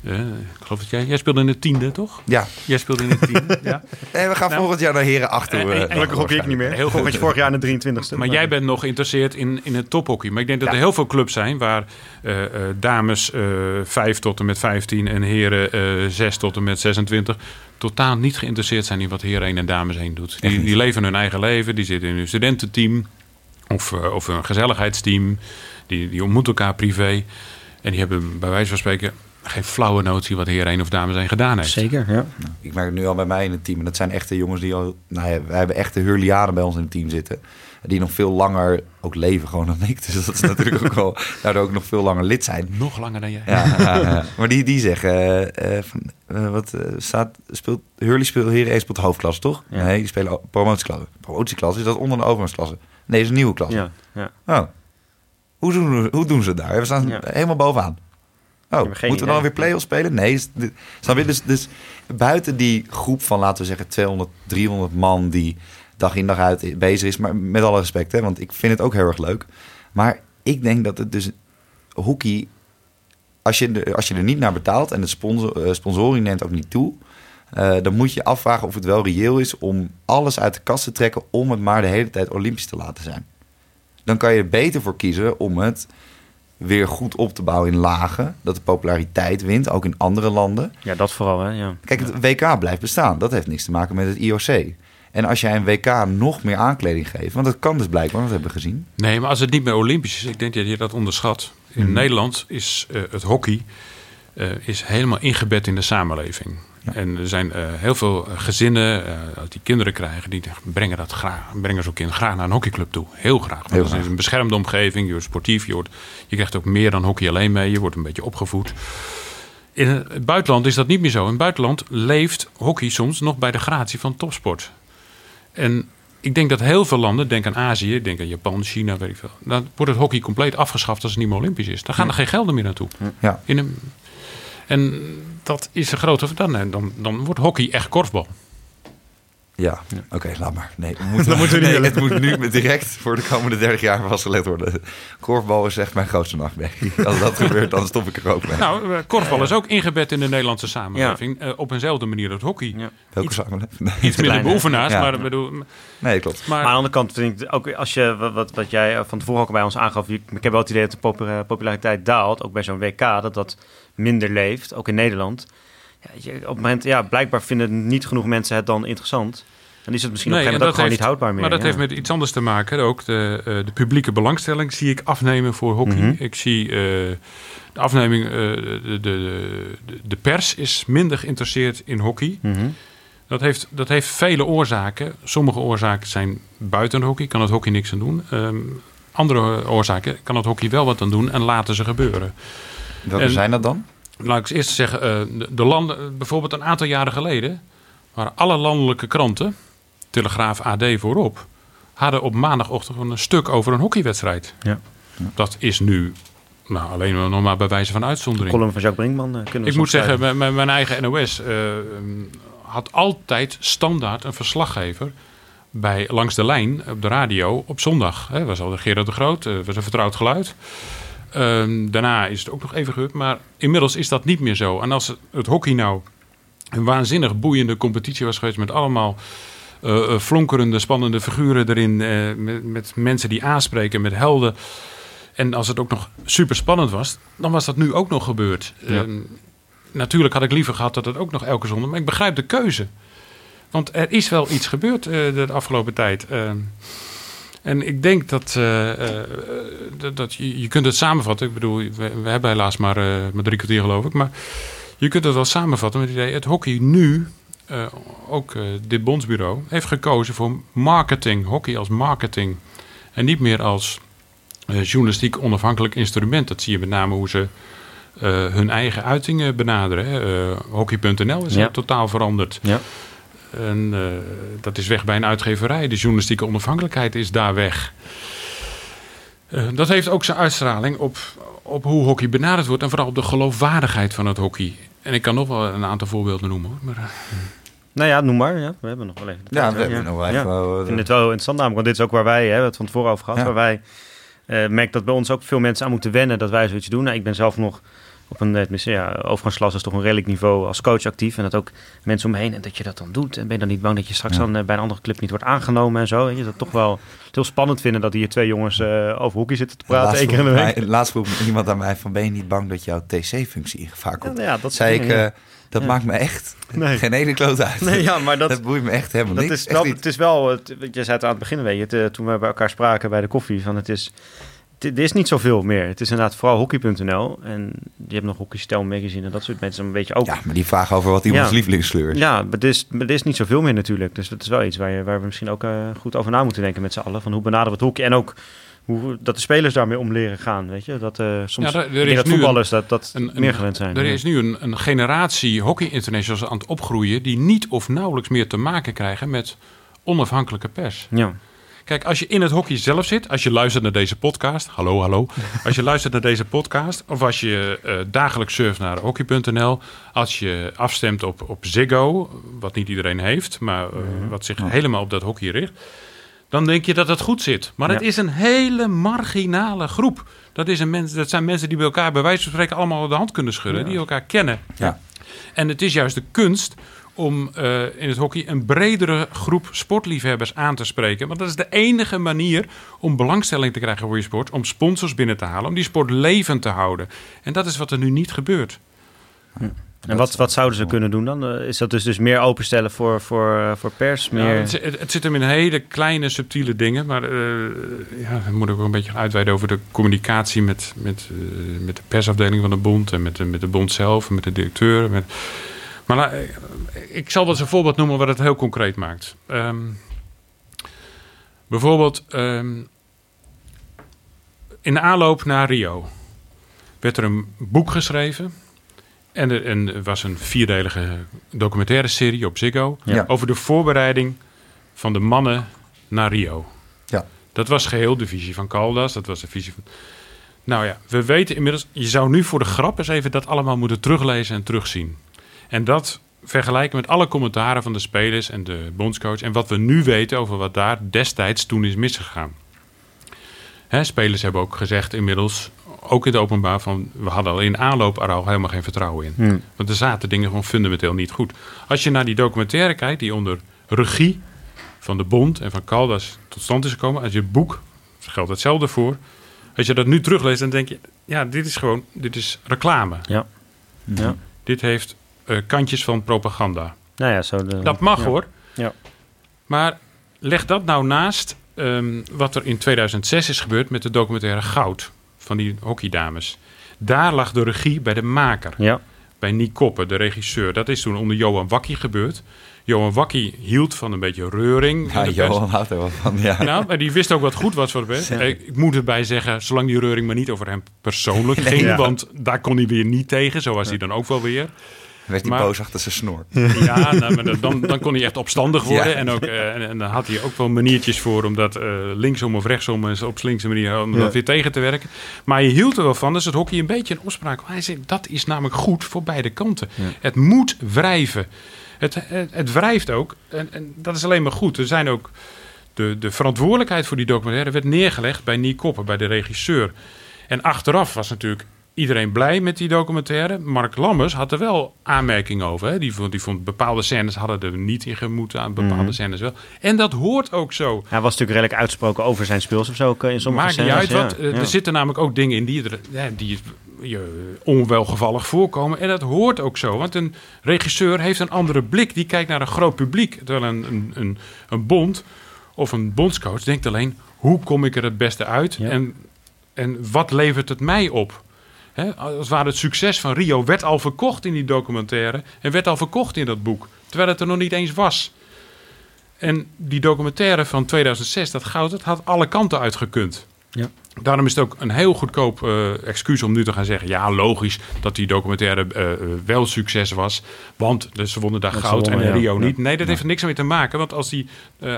Eh, ik geloof dat jij, jij speelde in de tiende, toch? ja. Jij speelde in de tiende, ja. En we gaan Nou, volgend jaar naar Heren 8 toe. en- eh, en- Gelukkig hockey ik niet meer. Heel goed. Vorig jaar in de 23ste. Maar jij bent nog geïnteresseerd in, in het tophockey. Maar ik denk dat er heel veel clubs zijn waar eh, eh, dames eh 5 tot en met 15 en heren eh 6 tot en met 26 totaal niet geïnteresseerd zijn in wat heren 1 en dames 1 doet. Die, die leven hun eigen leven, die zitten in hun studententeam of, eh, of een gezelligheidsteam. Die, die ontmoeten elkaar privé. En die hebben bij wijze van spreken geen flauwe notie wat heren 1 of dames 1 gedaan heeft. Zeker, ja. Ik merk het nu al bij mij in het team. En dat zijn echte jongens die al... Nou ja, wij hebben echte Hurlianen bij ons in het team zitten. Die nog veel langer ook leven gewoon dan ik. Dus dat is natuurlijk ook wel... Daardoor ook nog veel langer lid zijn. Nog langer dan jij. Ja, ja, ja. maar die, die zeggen... van, eh, wat staat... Speelt, Hurley speelt Heren 1 speelt hoofdklasse, toch? Ja. Nee, die spelen promotieklasse. Promotieklasse, is dat onder de overgangsklasse? Nee, is een nieuwe klasse. ja, ja. Oh. Hoe doen, hoe doen ze het daar? We staan Ja. helemaal bovenaan. Oh, moeten we dan weer play-offs spelen? Nee. Snap je? Dus, dus buiten die groep van, laten we zeggen, 200, 300 man... die dag in dag uit bezig is. Maar met alle respect, hè, want ik vind het ook heel erg leuk. Maar ik denk dat het dus... Hockey, als je, er- als je er niet naar betaalt... en de sponsor, eh, sponsoring neemt ook niet toe... eh, dan moet je afvragen of het wel reëel is... om alles uit de kast te trekken... om het maar de hele tijd olympisch te laten zijn dan kan je er beter voor kiezen om het weer goed op te bouwen in lagen. Dat de populariteit wint, ook in andere landen. Ja, dat vooral, hè. Ja. Kijk, het WK blijft bestaan. Dat heeft niks te maken met het IOC. En als jij een WK nog meer aankleding geeft... want dat kan dus blijkbaar, dat hebben we gezien. Nee, maar als het niet meer Olympisch is, ik denk dat je dat onderschat. In Mhm. Nederland is eh, het hockey eh, is helemaal ingebed in de samenleving. En er zijn eh, heel veel eh, gezinnen, eh, die kinderen krijgen, die brengen, dat graag, brengen zo'n kind graag naar een hockeyclub toe. Heel graag. Want Heel graag. is een beschermde omgeving, je wordt sportief, je, wordt, je krijgt ook meer dan hockey alleen mee, je wordt een beetje opgevoed. In het buitenland is dat niet meer zo. In het buitenland leeft hockey soms nog bij de gratie van topsport. En ik denk dat heel veel landen, denk aan Azië, denk aan Japan, China, weet ik veel. Dan wordt het hockey compleet afgeschaft als het niet meer Olympisch is. Dan gaan er geen gelden meer naartoe. Ja. In een, en dat is een grote... Dan, dan, dan wordt hockey echt korfbal. Ja, oké, laat maar. Nee, we moeten, nee, het moet nu direct voor de komende 30 jaar vastgelegd worden. Korfbal is echt mijn grootste nachtmerrie. Als dat gebeurt, dan stop ik er ook mee. Nou, eh, korfbal is ook ingebed in de Nederlandse samenleving. eh, op eenzelfde manier als hockey. Ja. Welke iets- samenleving? Nee. Iets minder kleiner. beoefenaars, Ja. maar, ik bedoel, nee, klopt. maar Maar aan de andere kant vind ik ook als je wat, wat, jij van tevoren ook bij ons aangaf, ik heb wel het idee dat de popula- populariteit daalt, ook bij zo'n WK, dat dat minder leeft, ook in Nederland. Ja, je, op het moment, ja, blijkbaar vinden niet genoeg mensen het dan interessant. Dan is het misschien Nee, op een en gegeven moment ook gewoon niet houdbaar meer. Maar dat ja. heeft met iets anders te maken. Ook de, eh, de publieke belangstelling zie ik afnemen voor hockey. Mhm. Ik zie eh, de afneming, eh, de, de, de, de pers is minder geïnteresseerd in hockey. Mhm. Dat heeft, dat heeft vele oorzaken. Sommige oorzaken zijn buiten hockey, kan het hockey niks aan doen. Ehm, andere oorzaken kan het hockey wel wat aan doen en laten ze gebeuren. Welke En- zijn dat dan? Laat ik eens eerst zeggen, eh, de, de landen, bijvoorbeeld een aantal jaren geleden, waren alle landelijke kranten, Telegraaf AD voorop, hadden op maandagochtend een stuk over een hockeywedstrijd. Ja. Dat is nu nou, alleen nog maar bij wijze van uitzondering. column van Jacques Brinkman eh, kunnen we Ik moet zeggen, mijn, mijn- eigen NOS eh, had altijd standaard een verslaggever bij Langs de Lijn op de radio op zondag. Hè, was al Gerard de Groot, eh, was een vertrouwd geluid. Ehm, daarna is het ook nog even gebeurd, maar inmiddels is dat niet meer zo. En als het, het hockey nou een waanzinnig boeiende competitie was geweest met allemaal eh, flonkerende, spannende figuren erin, eh, met, met mensen die aanspreken, met helden. En als het ook nog super spannend was, dan was dat nu ook nog gebeurd. Ja. Ehm, natuurlijk had ik liever gehad dat het ook nog elke zondag, maar ik begrijp de keuze. Want er is wel iets gebeurd de afgelopen tijd. En ik denk dat, eh, eh, dat, dat je, je kunt het samenvatten. Ik bedoel, we, we hebben helaas maar, eh, maar drie kwartier geloof ik. Maar je kunt het wel samenvatten met het idee... het hockey nu, ook dit bondsbureau... heeft gekozen voor marketing. Hockey als marketing. En niet meer als journalistiek onafhankelijk instrument. Dat zie je met name hoe ze hun eigen uitingen benaderen. hockey.nl is Ja. totaal veranderd. Ja. En eh, dat is weg bij een uitgeverij. De journalistieke onafhankelijkheid is daar weg. Eh, dat heeft ook zijn uitstraling op, op hoe hockey benaderd wordt en vooral op de geloofwaardigheid van het hockey. En ik kan nog wel een aantal voorbeelden noemen. Hoor. Maar, eh, Nou ja, noem maar. Ja, we hebben nog wel even. Ja, we hebben nog wel Ja. even... Ik vind het wel interessant namelijk, want dit is ook waar wij, hè, het van tevoren over gehad, Ja. waar wij eh merken dat bij ons ook veel mensen aan moeten wennen dat wij zoiets doen. Nou, ik ben zelf nog op een, eh, ja, overgangsklasse is toch een redelijk niveau als coach actief. En dat ook mensen om me heen en dat je dat dan doet. En ben je dan niet bang dat je straks Ja. dan eh, bij een andere club niet wordt aangenomen en zo. Weet je dat toch wel heel spannend vinden dat hier twee jongens eh, over hockey zitten te praten laatst keer in de vroeg week. Laatst vroeg iemand aan mij van... ben je niet bang dat jouw TC-functie in gevaar Ja, komt? nou ja, dat zei ik, ja. dat Ja. maakt me echt Nee. geen ene kloot uit. Nee, ja, maar dat, dat boeit me echt helemaal Dat niks. is Echt wel, niet. het is wel, het, je zei het aan het begin, weet je, het, toen we bij elkaar spraken bij de koffie, van het is, er is niet zoveel meer. Het is inderdaad vooral hockey.nl en je hebt nog Hockeystel magazine en dat soort mensen een beetje ook. Ja, maar die vraag over wat iemands Ja. lievelingskleur is. Ja, maar er is, maar er is niet zoveel meer natuurlijk. Dus dat is wel iets waar, je, waar we misschien ook eh, goed over na moeten denken met z'n allen. Van hoe benaderen we het hockey en ook hoe, dat de spelers daarmee om leren gaan. Weet je? Dat, eh, soms, Ja, er- er is dat nu voetballers dat, dat een- een- meer gewend zijn. er Ja. is nu een, een generatie hockey internationals aan het opgroeien die niet of nauwelijks meer te maken krijgen met onafhankelijke pers. Ja. Kijk, als je in het hockey zelf zit, als je luistert naar deze podcast, hallo, hallo. Als je luistert naar deze podcast, of als je eh, dagelijks surft naar hockey.nl, als je afstemt op, op Ziggo, wat niet iedereen heeft, maar eh, wat zich helemaal op dat hockey richt, dan denk je dat het goed zit. Maar het Ja. is een hele marginale groep. Dat, is een mens, dat zijn mensen die bij elkaar bij wijze van spreken allemaal de hand kunnen schudden, die elkaar kennen. Ja. En het is juist de kunst om eh, in het hockey een bredere groep sportliefhebbers aan te spreken. Want dat is de enige manier om belangstelling te krijgen voor je sport, om sponsors binnen te halen, om die sport levend te houden. En dat is wat er nu niet gebeurt. En wat, wat zouden ze kunnen doen dan? Eh, Is dat dus, dus meer openstellen voor, voor, eh, voor pers? Meer... Ja, het, zit hem in hele kleine, subtiele dingen. Maar eh ja, dan moet ik ook een beetje uitweiden over de communicatie met, met, met de persafdeling van de bond. En met de, met de bond zelf, en met de directeur. Met... Maar la- ik zal wel eens een voorbeeld noemen wat het heel concreet maakt. Ehm, bijvoorbeeld ehm, in de aanloop naar Rio werd er een boek geschreven. En er, en er was een vierdelige documentaire serie op Ziggo Ja. over de voorbereiding van de mannen naar Rio. Ja. Dat was geheel de visie van Caldas. Dat was de visie van. Nou ja, we weten inmiddels. Je zou nu voor de grap eens even dat allemaal moeten teruglezen en terugzien. En dat vergelijken met alle commentaren van de spelers en de bondscoach. En wat we nu weten over wat daar destijds toen is misgegaan. Hè, spelers hebben ook gezegd inmiddels, ook in het openbaar, van we hadden al in aanloop er al helemaal geen vertrouwen in. Hmm. Want er zaten dingen gewoon fundamenteel niet goed. Als je naar die documentaire kijkt, die onder regie van de Bond en van Caldas tot stand is gekomen, als je het boek, geldt hetzelfde voor. Als je dat nu terugleest, dan denk je, ja, dit is gewoon, dit is reclame. Ja. Ja. Dit heeft kantjes van propaganda. Nou ja, zo de, Dat mag ja. hoor. Ja. Maar leg dat nou naast ehm, wat er in 2006 is gebeurd met de documentaire Goud van die hockeydames. Daar lag de regie bij de maker, Ja. bij Nick Koppen, de regisseur. Dat is toen onder Johan Wakkie gebeurd. Johan Wakkie hield van een beetje reuring. in Ja. Johan houdt er wel van. Ja. Nou, maar die wist ook wat goed was voor de. Eh, Ik moet erbij zeggen, zolang die reuring maar niet over hem persoonlijk ging. Ja. Want daar kon hij weer niet tegen. Zo was hij dan ook wel weer. Werd hij Maar- boos achter zijn snor. Ja, nou, maar dan, dan kon hij echt opstandig worden. Ja. En, ook, eh, en, en dan had hij ook wel maniertjes voor om dat eh, linksom of rechtsom eens op slinkse manier om Ja. dat weer tegen te werken. Maar je hield er wel van, dus het hockey een beetje een opspraak. Hij zei, dat is namelijk goed voor beide kanten. Het moet wrijven. Het, het, het wrijft ook. En, en dat is alleen maar goed. Er zijn ook de, de verantwoordelijkheid voor die documentaire werd neergelegd bij Nick Koppen, bij de regisseur. En achteraf was natuurlijk iedereen blij met die documentaire. Mark Lammers had er wel aanmerkingen over. Hè. Die, vond, die vond bepaalde scènes hadden er niet in gemoeten, aan bepaalde Mhm. scènes wel. En dat hoort ook zo. Hij was natuurlijk redelijk uitsproken over zijn speels of zo ook, eh, in sommige Maakt niet scènes. uit ja. wat. eh, Ja. Er zitten namelijk ook dingen in die, er, die je onwelgevallig voorkomen. En dat hoort ook zo. Want een regisseur heeft een andere blik. Die kijkt naar een groot publiek. Terwijl een, een, een, een bond of een bondscoach denkt alleen... hoe kom ik er het beste uit? Ja. En, en wat levert het mij op? Als het het succes van Rio werd al verkocht in die documentaire... en werd al verkocht in dat boek. Terwijl het er nog niet eens was. En die documentaire van 2006, dat goud, dat had alle kanten uitgekund. Ja. Daarom is het ook een heel goedkoop eh, excuus om nu te gaan zeggen... ja, logisch dat die documentaire eh, wel succes was. Want dus ze wonnen daar Dat goud wonnen, en. Rio Ja. niet. Nee, dat heeft er niks mee te maken. Want als, die,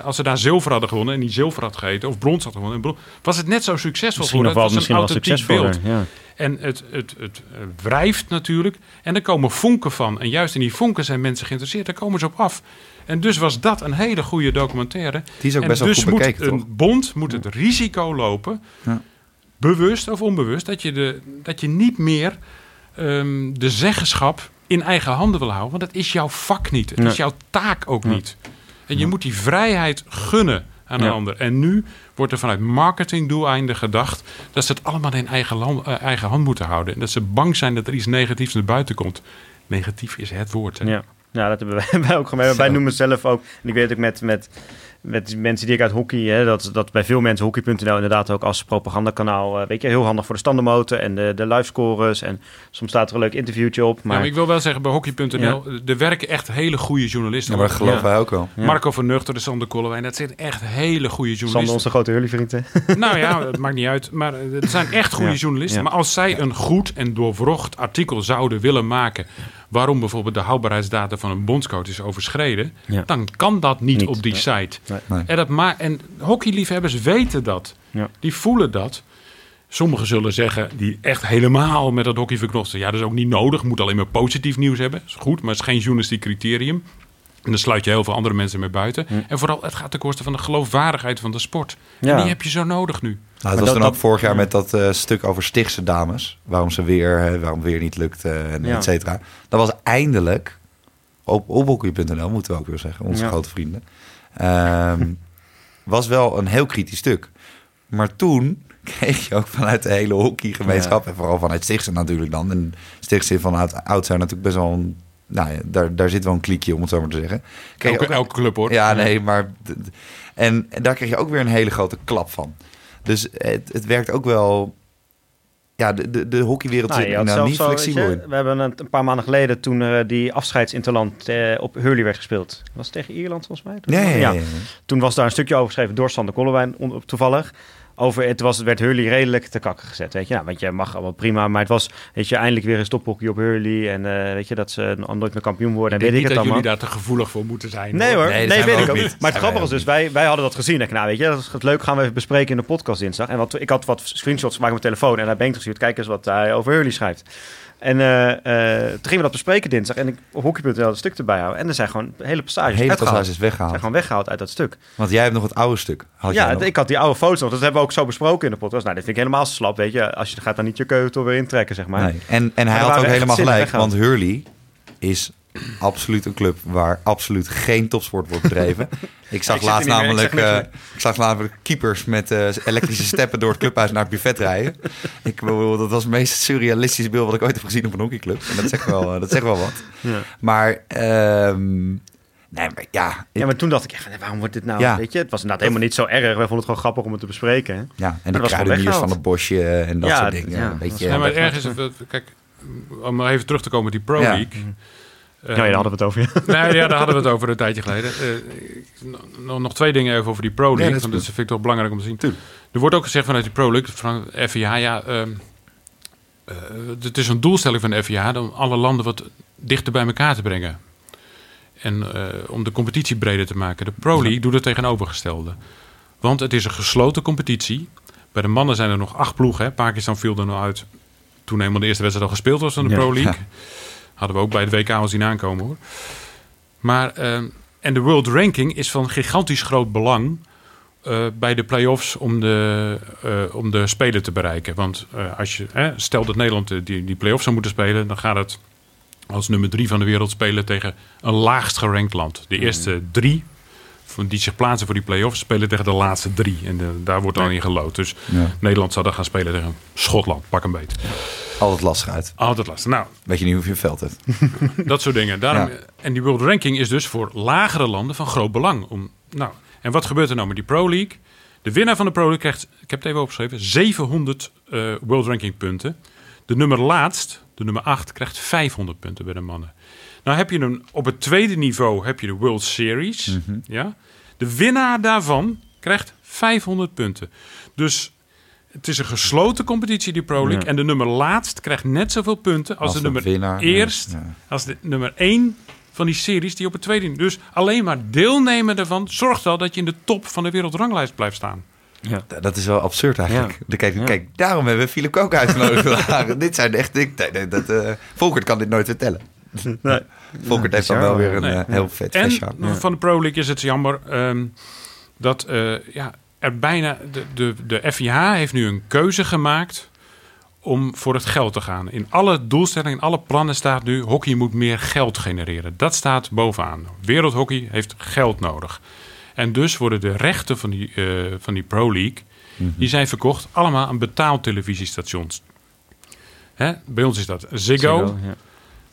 als ze daar zilver hadden gewonnen... en die zilver had gegeten of brons had gewonnen... bron- was het net zo succesvol Misschien geworden. wel, Het was een authentiek beeld. Ja. En het, het, het wrijft natuurlijk. En er komen vonken van. En juist in die vonken zijn mensen geïnteresseerd. Daar komen ze op af. En dus was dat een hele goede documentaire. Die is ook en best wel dus goed moet bekeken, een toch? bond moet het risico lopen, Ja. Bewust of onbewust, dat je, de, dat je niet meer ehm, de zeggenschap in eigen handen wil houden. Want dat is jouw vak niet. Het Nee. is jouw taak ook Nee. niet. En je moet die vrijheid gunnen aan een Ja. ander. En nu wordt er vanuit marketingdoeleinden gedacht dat ze het allemaal in eigen, land, eh, eigen hand moeten houden. En dat ze bang zijn dat er iets negatiefs naar buiten komt. Negatief is het woord. Hè? Ja. ja, dat hebben wij, ook gemeen. Wij noemen zelf ook, en ik weet ook met, met, met mensen die ik uit hockey, hè, dat, dat bij veel mensen hockey.nl inderdaad ook als propagandakanaal, eh, weet je, heel handig voor de standenmotor en de, de livescores. En soms staat er een leuk interviewtje op. Ja, Maar ik wil wel zeggen, bij hockey.nl, er werken echt hele goede journalisten. Ja, maar geloven Ja. wij ook wel. Ja. Marco van Nuchter, de Sander Kollewijn, dat zijn echt hele goede Sander, journalisten. onze grote Hurley-vriend, hè? Nou ja, het maakt niet uit. Maar het zijn echt goede Ja, journalisten. ja. Maar als zij een goed en doorwrocht artikel zouden willen maken... waarom bijvoorbeeld de houdbaarheidsdata van een bondscoach is overschreden... Ja. dan kan dat niet, Niet, op die site. Nee. En, dat ma en hockeyliefhebbers weten dat. Ja. Die voelen dat. Sommigen zullen zeggen, die echt helemaal met dat hockey verknocht zijn... ja, dat is ook niet nodig, moet alleen maar positief nieuws hebben. is goed, maar het is geen journalistiek criterium. En dan sluit je heel veel andere mensen mee buiten. En vooral, het gaat ten koste van de geloofwaardigheid van de sport. Ja. En die heb je zo nodig nu. Nou, het was dat- dat- ook vorig jaar met dat eh, stuk over Stichtse dames. Waarom ze weer, hè, waarom weer niet lukt, eh, en Ja. et cetera. Dat was eindelijk op, op hockey.nl, moeten we ook weer zeggen. Onze Ja. grote vrienden. Ehm, was wel een heel kritisch stuk. Maar toen kreeg je ook vanuit de hele hockeygemeenschap... en vooral vanuit Stichtse natuurlijk dan. En Stichtse vanuit oud zijn natuurlijk best wel een... Nou ja, daar, daar zit wel een kliekje, om het zo maar te zeggen. Kreeg je Elke, ook- elke club hoor. ja, nee, maar... En, en daar kreeg je ook weer een hele grote klap van. Dus het, het werkt ook wel... Ja, de, de, de hockeywereld Nou, zit nou niet zo, flexibel je, in. We hebben een, een paar maanden geleden toen eh, die afscheidsinterland eh, op Hurley werd gespeeld. Was het tegen Ierland volgens mij? Toen, Ja, ja. Toen was daar een stukje over geschreven door Sander Kollewijn toevallig. Over, het was, het werd Hurley redelijk te kakken gezet, weet je. Nou, want je mag allemaal prima, maar het was, weet je, eindelijk weer een stophockey op Hurley. En eh, weet je, dat ze nooit meer kampioen worden. Ik En weet ik niet het dat allemaal. jullie daar te gevoelig voor moeten zijn. Nee hoor, Nee, nee, weet we ik ook niet. Maar het grappige wij dus, wij, wij hadden dat gezien. En ik, nou weet je, dat is het leuk, gaan we even bespreken in de podcast dinsdag. En wat, ik had wat screenshots gemaakt op mijn telefoon en naar Bengt gestuurd. Kijk eens wat hij over Hurley schrijft. En eh, eh, toen gingen we dat bespreken dinsdag. En ik op hockey.nl een stuk erbij houden. En er zijn gewoon hele passages hele uitgehaald. passage is Zijn weggehaald. gewoon weggehaald uit dat stuk. Want jij hebt nog het oude stuk. Had ja, ik had die oude foto's nog. Dat hebben we ook zo besproken in de podcast. Nou, dit vind ik helemaal slap, weet je. Als je gaat dan niet je keutel weer intrekken, zeg maar. Nee. En, en hij had waren ook helemaal gelijk. weggehaald. Want Hurley is absoluut een club waar absoluut geen topsport wordt bedreven. ik zag ik zit laatst meer, ik namelijk, niks eh, ik zag namelijk keepers met eh, elektrische steppen door het clubhuis naar het buffet rijden. ik bedoel, dat was het meest surrealistische beeld wat ik ooit heb gezien op een hockeyclub. En dat zegt wel, eh, dat zegt wel wat. Ja. Maar, ehm, nee, maar ja, ik- Ja, maar toen dacht ik, echt, waarom wordt dit nou, Ja. weet je? Het was inderdaad helemaal niet zo erg. Wij vonden het gewoon grappig om het te bespreken. hè. ja, en dat de kruideniers van het bosje en dat Ja, soort dingen. ja, een beetje, Ja, maar is het- kijk, om maar even terug te komen met die Pro Ja. League. Ja, ja, daar hadden we het over. Ja. Nee, ja, daar hadden we het over een tijdje geleden. Eh, nog, twee dingen even over die Pro League. dat want dat vind ik toch belangrijk om te zien. Tuurlijk. Er wordt ook gezegd vanuit die Pro League, van FIA, ja, ehm, eh, het is een doelstelling van de FIA om alle landen wat dichter bij elkaar te brengen. En eh, om de competitie breder te maken. De Pro League doet het tegenovergestelde. Want het is een gesloten competitie. Bij de mannen zijn er nog acht ploegen. Hè. Pakistan viel er nog uit toen eenmaal de eerste wedstrijd al gespeeld was van de Ja. Pro League. Hadden we ook bij het WK al zien aankomen hoor. Maar, ehm, en de World Ranking is van gigantisch groot belang eh, bij de play-offs om de, eh, om de spelen te bereiken. Want eh, als je, eh, stel dat Nederland die, die play-offs zou moeten spelen, dan gaat het als nummer drie van de wereld spelen tegen een laagst gerankt land. De eerste drie van die zich plaatsen voor die play-offs spelen tegen de laatste drie. En de- daar wordt dan in gelood. Dus Ja. Nederland zou dan gaan spelen tegen Schotland, pak een beet. Altijd lastig uit. Altijd lastig. Nou, Weet je niet hoeveel veld hebt. dat soort dingen. Daarom, Ja. En die World Ranking is dus voor lagere landen van groot belang. Om, nou, en wat gebeurt er nou met die Pro League? De winnaar van de Pro League krijgt, ik heb het even opgeschreven, 700 eh, World Ranking punten. De nummer laatst, de nummer 8, krijgt 500 punten bij de mannen. Nou heb je een, op het tweede niveau heb je de World Series. Ja? De winnaar daarvan krijgt 500 punten. Dus Het is een gesloten competitie, die Pro League. Ja. En de nummer laatst krijgt net zoveel punten als, de nummer winnaar. eerst. Ja. Als de nummer 1 van die series die op het tweede. Dus alleen maar deelnemen ervan zorgt al dat je in de top van de wereldranglijst blijft staan. Ja. Dat is wel absurd eigenlijk. Ja. Kijk, Ja. kijk, daarom hebben we Philip Kook uitgenodigd dit zijn echt... Ik, nee, dat, eh, Volkert kan dit nooit vertellen. Nee. Volkert heeft dan wel weer een Nee. eh, heel vet En van de Pro League is het jammer ehm, dat eh, ja, er bijna. De, de, de FIH heeft nu een keuze gemaakt om voor het geld te gaan. In alle doelstellingen, in alle plannen staat nu: hockey moet meer geld genereren. Dat staat bovenaan. Wereldhockey heeft geld nodig. En dus worden de rechten van die, eh, van die Pro League. Die zijn verkocht allemaal aan betaaltelevisiestations. Hè? Bij ons is dat Ziggo. ja.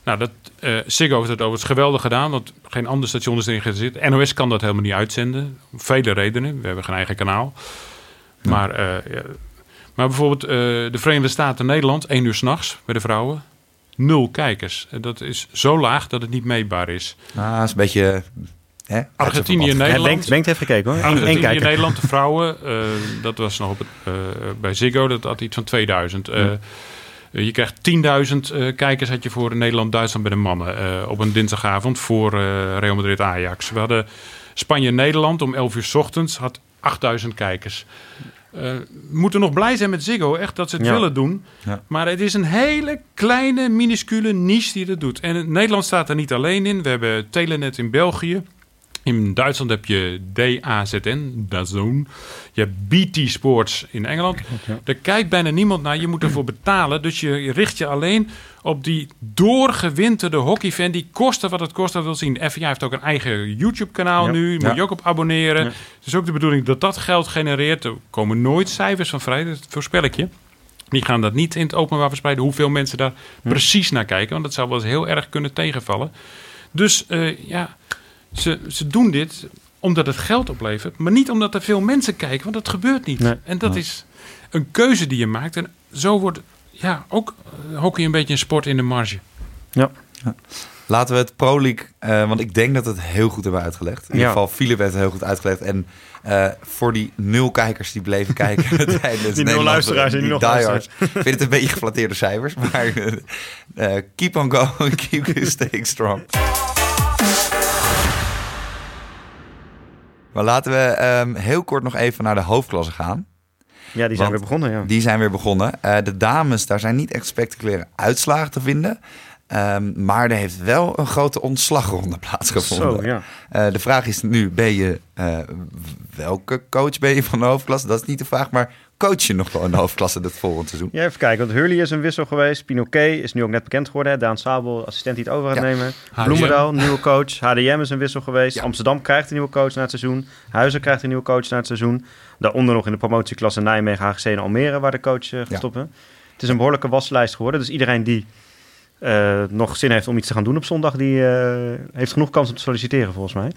Nou, dat, eh Ziggo heeft het overigens geweldig gedaan, want geen ander station is erin gezet. NOS kan dat helemaal niet uitzenden, om vele redenen. We hebben geen eigen kanaal. Maar, eh, ja. maar bijvoorbeeld eh, de Verenigde Staten Nederland, één uur s'nachts bij de vrouwen, nul kijkers. En dat is zo laag dat het niet meetbaar is. Ah, dat is een beetje... Hè, Argentinië, zijn Nederland. Ja, Bengt, Bengt heeft gekeken hoor. Argentinië, kijker. Nederland, de vrouwen, dat was nog op het, bij Ziggo, dat had iets van 2000. Eh, eh, je krijgt 10.000 eh, kijkers had je voor Nederland-Duitsland bij de mannen eh, op een dinsdagavond voor eh, Real Madrid-Ajax. We hadden Spanje-Nederland om 11 uur 's ochtends, had 8000 kijkers. Eh, we moeten nog blij zijn met Ziggo, echt dat ze het Ja. willen doen. Ja. Maar het is een hele kleine, minuscule niche die dat doet. En Nederland staat er niet alleen in. We hebben Telenet in België. In Duitsland heb je DAZN, DAZN. Je hebt BT Sports in Engeland. Daar kijkt bijna niemand naar. Je moet ervoor betalen. Dus je richt je alleen op die doorgewinterde hockeyfan. Die kosten wat het kost dat wil zien. FIA heeft ook een eigen YouTube-kanaal Ja. nu. Moet Ja. je ook op abonneren. Ja. Het is ook de bedoeling dat dat geld genereert. Er komen nooit cijfers van vrij. Dat voorspel ik je. Die gaan dat niet in het openbaar verspreiden. Hoeveel mensen daar precies naar kijken. Want dat zou wel eens heel erg kunnen tegenvallen. Dus eh, ja, ze, ze doen dit omdat het geld oplevert. Maar niet omdat er veel mensen kijken. Want dat gebeurt niet. Nee. En dat is een keuze die je maakt. En zo wordt ja, ook eh, hockey een beetje een sport in de marge. Ja. Laten we het Pro League, eh, want ik denk dat we het heel goed hebben uitgelegd. In ieder geval, Philip heeft het heel goed uitgelegd. En eh, voor die nul kijkers die bleven kijken tijdens nul Nederland, luisteraars en die die nog diehards. Ik vind het een beetje geflatteerde cijfers, maar keep on going, keep staying strong. Maar laten we ehm, heel kort nog even naar de hoofdklasse gaan. Ja, die zijn weer begonnen. Ja. Die zijn weer begonnen. Eh, de dames, daar zijn niet echt spectaculaire uitslagen te vinden. Ehm, maar er heeft wel een grote ontslagronde plaatsgevonden. Zo, ja. Eh, de vraag is nu, ben je, eh, welke coach ben je van de hoofdklasse? Dat is niet de vraag, maar coach je nog wel in de hoofdklasse dit volgende seizoen? Ja, even kijken. Want Hurley is een wissel geweest. Pinoquet is nu ook net bekend geworden. Hè? Daan Sabel, assistent die het over gaat Ja. nemen. HDM. Bloemendaal, nieuwe coach. HDM is een wissel geweest. Ja. Amsterdam krijgt een nieuwe coach na het seizoen. Huizen krijgt een nieuwe coach na het seizoen. Daaronder nog in de promotieklasse Nijmegen, HGC en Almere... waar de coach eh, gaat Ja. stoppen. Het is een behoorlijke waslijst geworden. Dus iedereen die eh, nog zin heeft om iets te gaan doen op zondag... die eh, heeft genoeg kans om te solliciteren, volgens mij.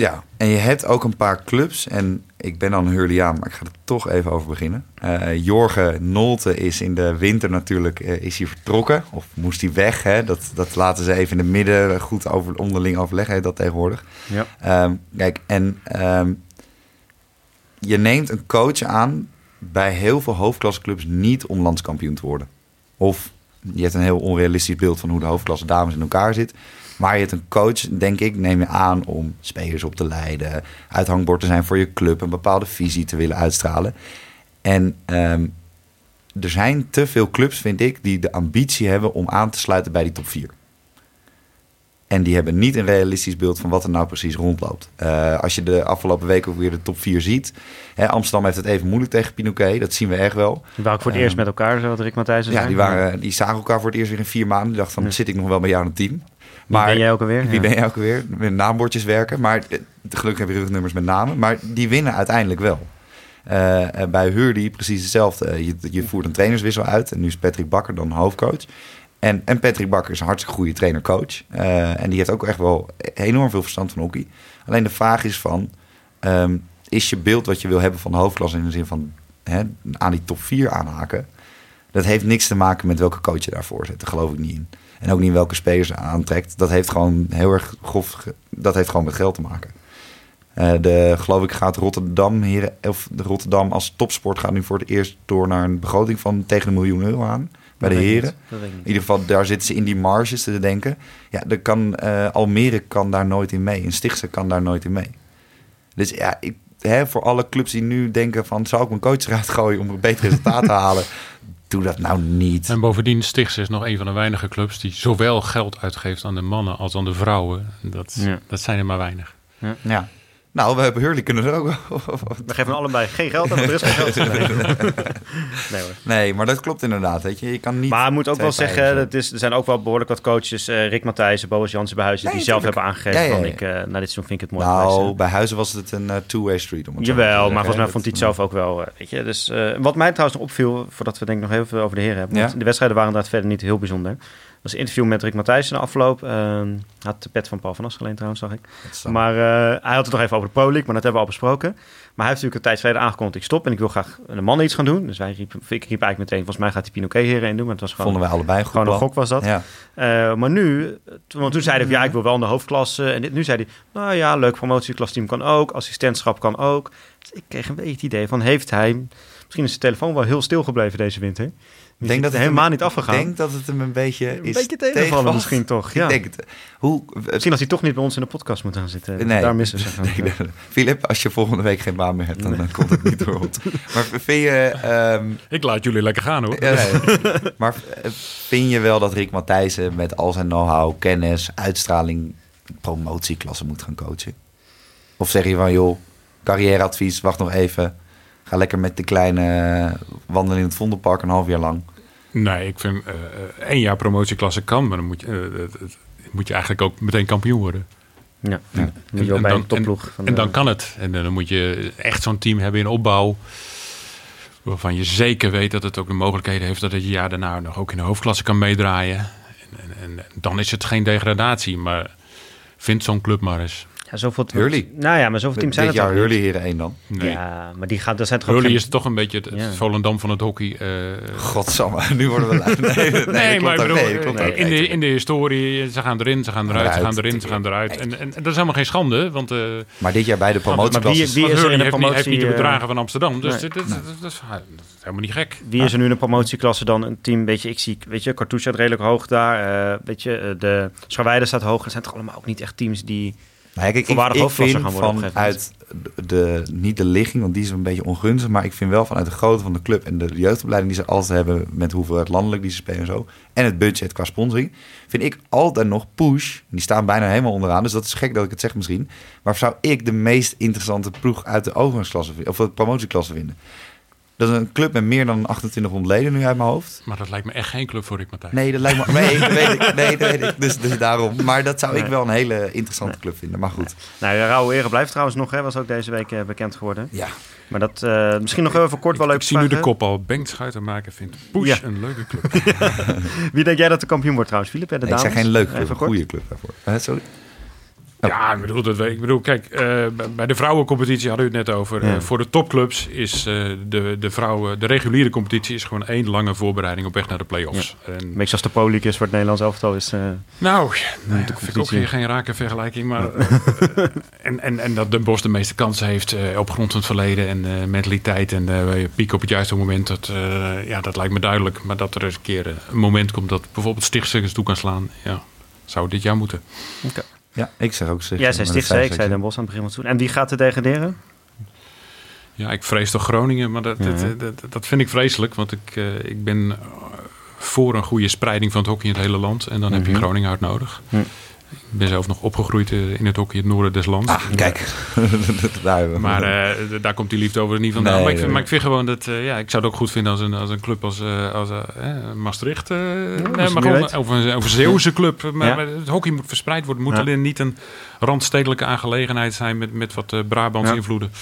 Ja, en je hebt ook een paar clubs. En ik ben dan Hurliaan, maar ik ga er toch even over beginnen. Eh Jorgen Nolte is in de winter natuurlijk eh, is hij vertrokken. Of moest hij weg. Hè? Dat, dat laten ze even in het midden goed over, onderling overleggen, heet dat tegenwoordig. Ja. Ehm, kijk, en ehm, je neemt een coach aan bij heel veel hoofdklasseclubs niet om landskampioen te worden. Of je hebt een heel onrealistisch beeld van hoe de hoofdklasse dames in elkaar zit. Maar je hebt een coach, denk ik, neem je aan om spelers op te leiden, uithangbord te zijn voor je club, een bepaalde visie te willen uitstralen. En ehm, er zijn te veel clubs, vind ik, die de ambitie hebben om aan te sluiten bij die top 4. En die hebben niet een realistisch beeld van wat er nou precies rondloopt. Eh, als je de afgelopen weken ook weer de top 4 ziet. Hè, Amsterdam heeft het even moeilijk tegen Pinoquet. Dat zien we echt wel. Die waren ook voor het Ehm, eerst met elkaar, zoals Rick Matthijssen Ja, die, waren, die zagen elkaar voor het eerst weer in vier maanden. Die dachten van, Ja. zit ik nog wel bij jou in het team? Wie ben jij ook alweer? Wie Ja. ben jij ook alweer? Met naambordjes werken. Maar eh, gelukkig hebben we rugnummers met namen. Maar die winnen uiteindelijk wel. Eh, bij Hurdy precies hetzelfde. Je, je voert een trainerswissel uit. En nu is Patrick Bakker dan hoofdcoach. En, en Patrick Bakker is een hartstikke goede trainer-coach. En die heeft ook echt wel enorm veel verstand van hockey. Alleen de vraag is van... ehm, is je beeld wat je wil hebben van de hoofdklasse... in de zin van hè, aan die top 4 aanhaken... dat heeft niks te maken met welke coach je daarvoor zet. Daar geloof ik niet in. En ook niet welke spelers aantrekt. Dat heeft gewoon heel erg grof... Dat heeft gewoon met geld te maken. Eh, de, geloof ik gaat Rotterdam, heren, of de Rotterdam als topsport gaat nu voor het eerst door naar een begroting van tegen een miljoen euro aan. Bij de Dat heren. In ieder geval, daar zitten ze in die marges te denken. Ja, er kan, eh, Almere kan daar nooit in mee. Een Stichtse kan daar nooit in mee. Dus ja, ik, hè, voor alle clubs die nu denken van... zou ik mijn coach eruit gooien om een beter resultaat te halen? Doe dat nou niet. En bovendien, Stichts is nog een van de weinige clubs die zowel geld uitgeeft aan de mannen als aan de vrouwen. Dat, Ja. dat zijn er maar weinig. Ja. Nou, we hebben Hurley kunnen er ook... We geven allebei geen geld, want er is geen geld. Nee. nee hoor. nee, maar dat klopt inderdaad. Weet je, je kan niet... Maar ik moet ook wel zeggen, dat is, er zijn ook wel behoorlijk wat coaches, eh, Rick Matthijssen, Boas Jansen bij Huizen, Nee, die zelf hebben aangegeven Ja, ja, van ik, eh, na dit seizoen vind ik het mooi Nou, hè. bij Huizen was het een eh, two-way street. Om het zo te Jawel, maar volgens mij vond hij het zelf ook wel. eh, Weet je. Dus, eh, wat mij trouwens nog opviel, voordat we denk ik nog even over de heren hebben. De wedstrijden waren inderdaad verder niet heel bijzonder. Was een interview met Rick Matthijssen na afloop. Eh, had de pet van Paul van As geleend trouwens, zag ik. Maar eh, hij had het nog even over de Pro League, maar dat hebben we al besproken. Maar hij heeft natuurlijk een tijd geleden aangekondigd, ik stop en ik wil graag de mannen iets gaan doen. Dus wij riep, ik riep eigenlijk meteen, volgens mij gaat hij Pinoquet heren in doen. Maar het was gewoon, vonden wij allebei een goed gewoon een gok was dat. Ja. Eh, maar nu, toen, want toen zei hij, ja, ik wil wel in de hoofdklasse. En dit, nu zei hij, nou ja, leuk promotieklassteam kan ook, assistentschap kan ook. Dus ik kreeg een beetje het idee van, heeft hij, misschien is zijn telefoon wel heel stil gebleven deze winter. Ik denk dat het helemaal hem- niet afgegaan. Ik denk dat het hem een beetje een is beetje tegenvallen tegenvalt. misschien toch. Ja. Ik denk het. Hoe, Misschien als hij toch niet bij ons in de podcast moet gaan zitten. We Nee. Daar missen ze van. Nee. Filip, als je volgende week geen baan meer hebt, dan, dan komt het niet door ons. Maar vind je, ehm, Ik laat jullie lekker gaan hoor. ja, nee. maar eh, vind je wel dat Rick Matthijssen met al zijn know-how, kennis, uitstraling, promotieklasse moet gaan coachen? Of zeg je van, joh, carrièreadvies, wacht nog even. Ga lekker met de kleine wandelen in het Vondelpark een half jaar lang. Nee, ik vind eh, één jaar promotieklasse kan, maar dan moet je, eh, moet je eigenlijk ook meteen kampioen worden. Ja, Ja. ja. Moet je ook bij een topploeg. En, van en dan kan het. En dan moet je echt zo'n team hebben in opbouw. Waarvan je zeker weet dat het ook de mogelijkheden heeft dat het je jaar daarna nog ook in de hoofdklasse kan meedraaien. En, en, en dan is het geen degradatie. Maar vind zo'n club maar eens. Ja, zoveel Hurley. Nou ja, maar zoveel teams zijn Dit het jaar. Hurley Heren 1 dan. Nee. Ja, maar die gaat, dat zijn toch Hurley geen- is toch een beetje het, het Ja. Volendam van het hockey. eh, Godsamme, nu worden we... Nee, nee, nee, Nee, dat maar ik bedoel, Nee, eh, ook. in, de, in de historie, ze gaan erin, ze gaan eruit, ze gaan erin, ze gaan eruit. En, en, en dat is helemaal geen schande, want, eh Maar dit jaar bij de Maar promotieklasse... wie- wie is er in de heeft, niet, heeft niet de promotie, bedragen van Amsterdam. Dus nee. dit, dit- dit- dat, is, dat is helemaal niet gek. Wie is er nu in de promotieklasse dan een team? Weet je, ik zie, weet je, Cartouche staat redelijk hoog daar. eh, weet je, eh, de Scharweide staat hoog. Er zijn toch allemaal ook niet echt teams die... Kijk, ik, ik vind gaan vanuit de, niet de ligging, want die is een beetje ongunstig, maar ik vind wel vanuit de grootte van de club en de jeugdopleiding die ze altijd hebben met hoeveelheid landelijk die ze spelen en zo, en het budget qua sponsoring, vind ik altijd nog Push, die staan bijna helemaal onderaan, dus dat is gek dat ik het zeg misschien, maar zou ik de meest interessante ploeg uit de overgangsklasse of de promotieklasse vinden. Dat is een club met meer dan 2800 leden nu uit mijn hoofd. Maar dat lijkt me echt geen club voor Rick Matthijs. Nee, dat lijkt me. Nee, dat weet ik. Nee, dat weet ik. Dus, dus daarom. Maar dat zou ik Nee. wel een hele interessante club vinden. Maar goed. Nou, ja, Rauwe Ere blijft trouwens nog, hè, was ook deze week eh, bekend geworden. Ja. Maar dat eh, misschien nog even kort wel leuk ik zie nu de kop al. Bengt Schuitenmaker vindt Push Ja. een leuke club. Wie denk jij dat de kampioen wordt trouwens, Filip? De Nee, ik zeg geen leuke club, een goede club daarvoor. Eh, sorry. Ja, ik bedoel, dat, ik bedoel kijk, eh, bij- de vrouwencompetitie hadden we het net over. Ja. Eh, voor de topclubs is eh, de, de vrouwen, de reguliere competitie is gewoon één lange voorbereiding op weg naar de play-offs. En, beetje als de League is voor het Nederlands elftal is... nou, nou ja, vind ik ook competitie. geen, rake vergelijking. Maar, en, en, en dat Den Bosch de meeste kansen heeft op grond van het verleden en mentaliteit en piek op het juiste moment. Dat, ja, dat lijkt me duidelijk. Maar dat er eens een keer een moment komt dat bijvoorbeeld Stichtse toe kan slaan. Ja, zou dit jaar moeten. Ja, ik zeg ook Stichtse. Jij zei Stichtse, ik zei. Den Bosch aan het begin van het. En wie gaat er degraderen? Ja, ik vrees toch Groningen, maar dat, Ja. dat, dat, dat vind ik vreselijk. Want ik, eh, ik ben eh, voor een goede spreiding van het hockey in het hele land. En dan heb je Mhm. Groningen hard nodig. Hm. Ik ben zelf nog opgegroeid eh, in het hockey in het noorden des lands. Ah, kijk. Daar Maar eh, daar komt die liefde over niet vandaan. Nee, maar, ik vind, nee. maar ik vind gewoon dat... eh, ja, ik zou het ook goed vinden als een, als een club als, als Maastricht. wie maar gewoon, of een, of een Zeeuwse club. Maar, Ja. maar het hockey moet verspreid worden. Het moet Ja. alleen niet een randstedelijke aangelegenheid zijn... met, met wat Brabantse Ja. invloeden.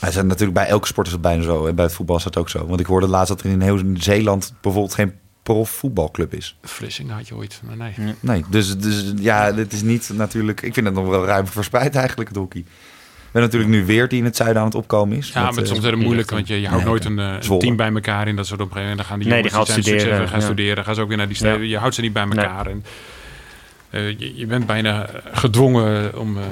Hij zijn natuurlijk bij elke sport is het bijna zo. En bij het voetbal is dat ook zo. Want ik hoorde laatst dat er in heel Zeeland bijvoorbeeld geen profvoetbalclub is. Vlissingen had je ooit, maar nee. Nee, dus, dus ja, dit is niet natuurlijk... Ik vind het nog wel ruim verspreid eigenlijk, het hockey. We hebben natuurlijk nu weer die in het zuiden aan het opkomen is. Ja, Met, maar soms is het moeilijk, want je, je houdt Nee, nooit een, eh, een team bij elkaar in. Dat soort op een gegeven moment dan gaan die Nee, die gaan studeren, gaan ja. studeren, gaan ze ook weer naar die steden. Je houdt ze niet bij elkaar. En eh, je, je bent bijna gedwongen om, eh,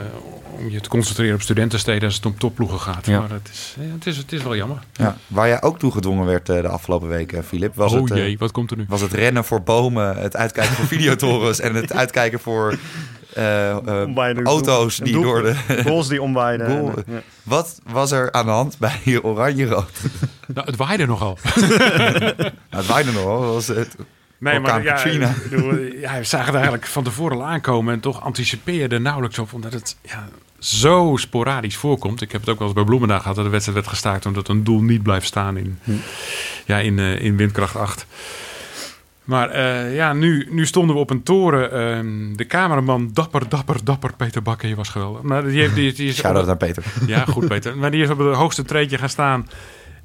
om je te concentreren op studentensteden als het om topploegen gaat. Ja. Maar het is, ja, het, is, het is wel jammer. Ja. Waar jij ook toe gedwongen werd eh, de afgelopen weken, Filip, was, oh het, eh, jee, wat komt er nu? was het rennen voor bomen, het uitkijken voor videotorens en het uitkijken voor eh, eh, auto's die door de... Goals die omwaaiden. Goal. En, ja. Wat was er aan de hand bij Oranje-Rood? Nou, het waaide nogal. Nou, het waaide nog wel. Was het, Nee, maar ja, ja, we zagen het eigenlijk van tevoren al aankomen en toch anticipeerde nauwelijks op, omdat het ja, zo sporadisch voorkomt. Ik heb het ook wel eens bij Bloemendaal gehad dat de wedstrijd werd gestaakt omdat een doel niet blijft staan in, ja, in, eh, in windkracht 8. Maar eh, ja, nu, nu stonden we op een toren. Ehm, de cameraman, dapper, dapper, dapper, Peter Bakker, je was geweldig. Maar die, heeft, die, die is Shout-out Peter. ja, goed Peter. Maar die is op het hoogste treedje gaan staan.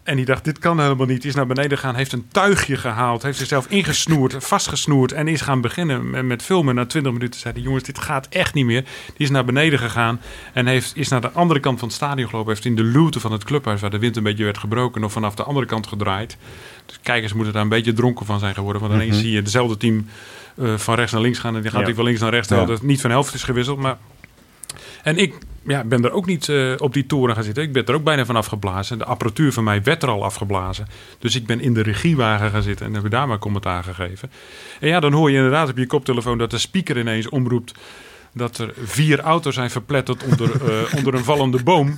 En die dacht, dit kan helemaal niet. Die is naar beneden gegaan, heeft een tuigje gehaald. Heeft zichzelf ingesnoerd, vastgesnoerd. En is gaan beginnen met- filmen. Na 20 minuten zei hij, jongens, dit gaat echt niet meer. Die is naar beneden gegaan. En heeft, is naar de andere kant van het stadion gelopen. Heeft in de luwte van het clubhuis, waar de wind een beetje werd gebroken... nog vanaf de andere kant gedraaid. Dus kijkers moeten daar een beetje dronken van zijn geworden. Want ineens zie je dezelfde team eh, van rechts naar links gaan. En die gaat Ja. die van links naar rechts. Ja. het niet van helft is gewisseld. Maar en ik ja, ben er ook niet eh, op die toren gaan zitten. Ik ben er ook bijna van afgeblazen. De apparatuur van mij werd er al afgeblazen. Dus ik ben in de regiewagen gaan zitten en heb daar maar commentaar gegeven. En ja, dan hoor je inderdaad op je koptelefoon dat de speaker ineens omroept dat er vier auto's zijn verpletterd onder, eh, onder een vallende boom.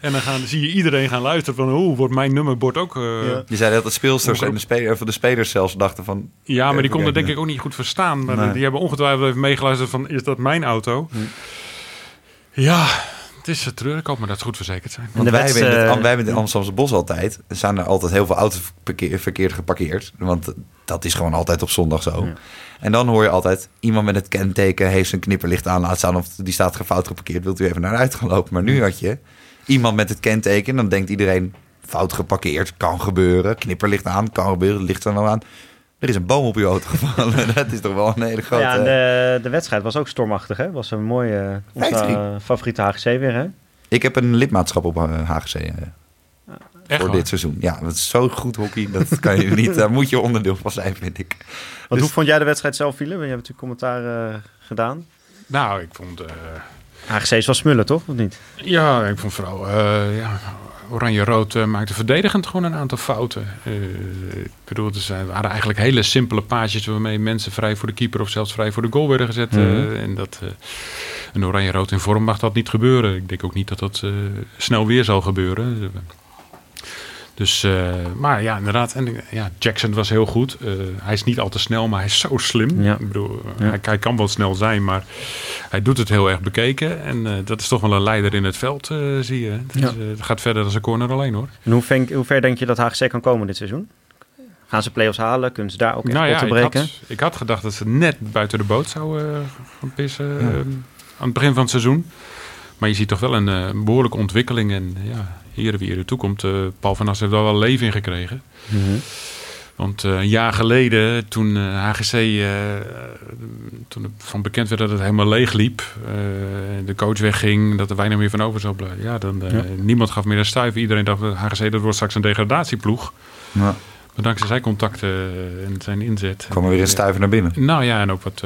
En dan gaan, zie je iedereen gaan luisteren van... oh, wordt mijn nummerbord ook... eh, Ja. Je zei dat de speelsters en de, speler, of de spelers zelfs dachten van... Ja, maar die konden denk ik ook niet goed verstaan. Maar Nee. die hebben ongetwijfeld even meegeluisterd van, is dat mijn auto? Ja, het is uh, treurig. Ik hoop maar dat ze goed verzekerd zijn. Want wij, hebben in het, eh, wij hebben in het Amsterdamse bos altijd... Er staan er altijd heel veel auto's verkeer- verkeerd geparkeerd. Want dat is gewoon altijd op zondag zo. Ja. En dan hoor je altijd... iemand met het kenteken heeft zijn knipperlicht aan laten staan... of die staat fout geparkeerd. Wilt u even naar uit gaan lopen? Maar nu had je iemand met het kenteken... dan denkt iedereen fout geparkeerd. Kan gebeuren. Knipperlicht aan. Kan gebeuren. Licht er nou aan. Er is een boom op je auto gevallen. dat is toch wel een hele grote... Ja, en de, de wedstrijd was ook stormachtig, hè? Was een mooie, onze 5-3. eh, favoriete HGC weer, hè? Ik heb een lidmaatschap op eh, HGC... eh, Echt voor waar. dit seizoen. Ja, dat is zo goed hockey. Dat kan je niet. Daar moet je onderdeel van zijn, vind ik. Want Dus- hoe vond jij de wedstrijd zelf, Philip? Je hebt natuurlijk commentaar eh, gedaan. Nou, ik vond... eh, HGC is wel smullen, toch? Of niet? Ja, ik vond vooral eh, ja, Oranje-Rood eh, maakte verdedigend gewoon een aantal fouten. Eh, ik bedoel, het zijn- waren eigenlijk hele simpele paasjes waarmee mensen vrij voor de keeper of zelfs vrij voor de goal werden gezet. eh, Mhm. en dat een Oranje-Rood in vorm mag dat niet gebeuren. Ik denk ook niet dat dat snel weer zal gebeuren. Dus, eh, maar ja, inderdaad. En, eh, ja, Jackson was heel goed. Eh, hij is niet al te snel, maar hij is zo slim. Ja. Ik bedoel, Ja. hij, hij kan wel snel zijn, maar hij doet het heel erg bekeken. En eh, dat is toch wel een leider in het veld, eh, zie je. Het, is, Ja. eh, het gaat verder dan zijn corner alleen, hoor. En hoe, ver, hoe ver denk je dat HGC kan komen dit seizoen? Gaan ze play-offs halen? Kunnen ze daar ook echt nou ja, ik breken? had, ik had gedacht dat ze net buiten de boot zouden eh, gaan pissen Ja. eh, aan het begin van het seizoen. Maar je ziet toch wel een eh, behoorlijke ontwikkeling. En ja, hier wie er toe komt. eh, Paul van As heeft daar wel leven in gekregen. Mhm. Want eh, een jaar geleden, toen HGC, eh, toen van bekend werd dat het helemaal leeg liep, de coach wegging, dat er weinig meer van over zou blijven. Ja, dan, Ja. niemand gaf meer een stuiver. Iedereen dacht, dat HGC dat wordt straks een degradatieploeg. Ja, Maar dankzij zijn contacten en zijn inzet. kwam er weer een stuiver naar binnen. Nou ja, en ook wat,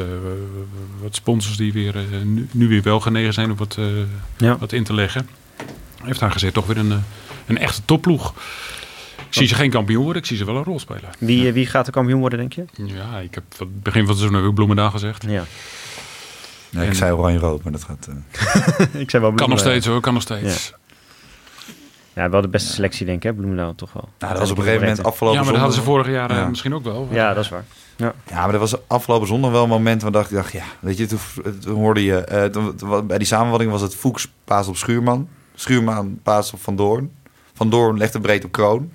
wat sponsors die weer, nu, nu weer wel genegen zijn om wat, Ja. wat in te leggen. Heeft HGC toch weer een, eh, een echte topploeg. Ik zie ze geen kampioen worden, ik zie ze wel een rol spelen. Wie, eh, wie gaat de kampioen worden, denk je? Ja, ik heb van het begin van het seizoen heb ik Bloemendaal gezegd. Ja. Ja, ik zei oranje-rood, maar dat gaat... eh, ik zei wel Kan nog steeds hoor, kan nog steeds. Ja, wel de beste selectie, denk ik, hè? Bloemendaal toch wel. nou, dat was op een gegeven moment afgelopen Ja, maar dat hadden ze zondag- vorig jaar Ja. misschien ook wel. Ja, dat is waar. Ja, maar dat was afgelopen zondag wel een moment waar dacht ik, dacht, ja, weet je, toen, toen hoorde je, eh, toen- toen- bij die samenvatting was het Fuchs paas op Schuurman, Schuurman paas op Van Doorn, Van Doorn legde breed op Kroon.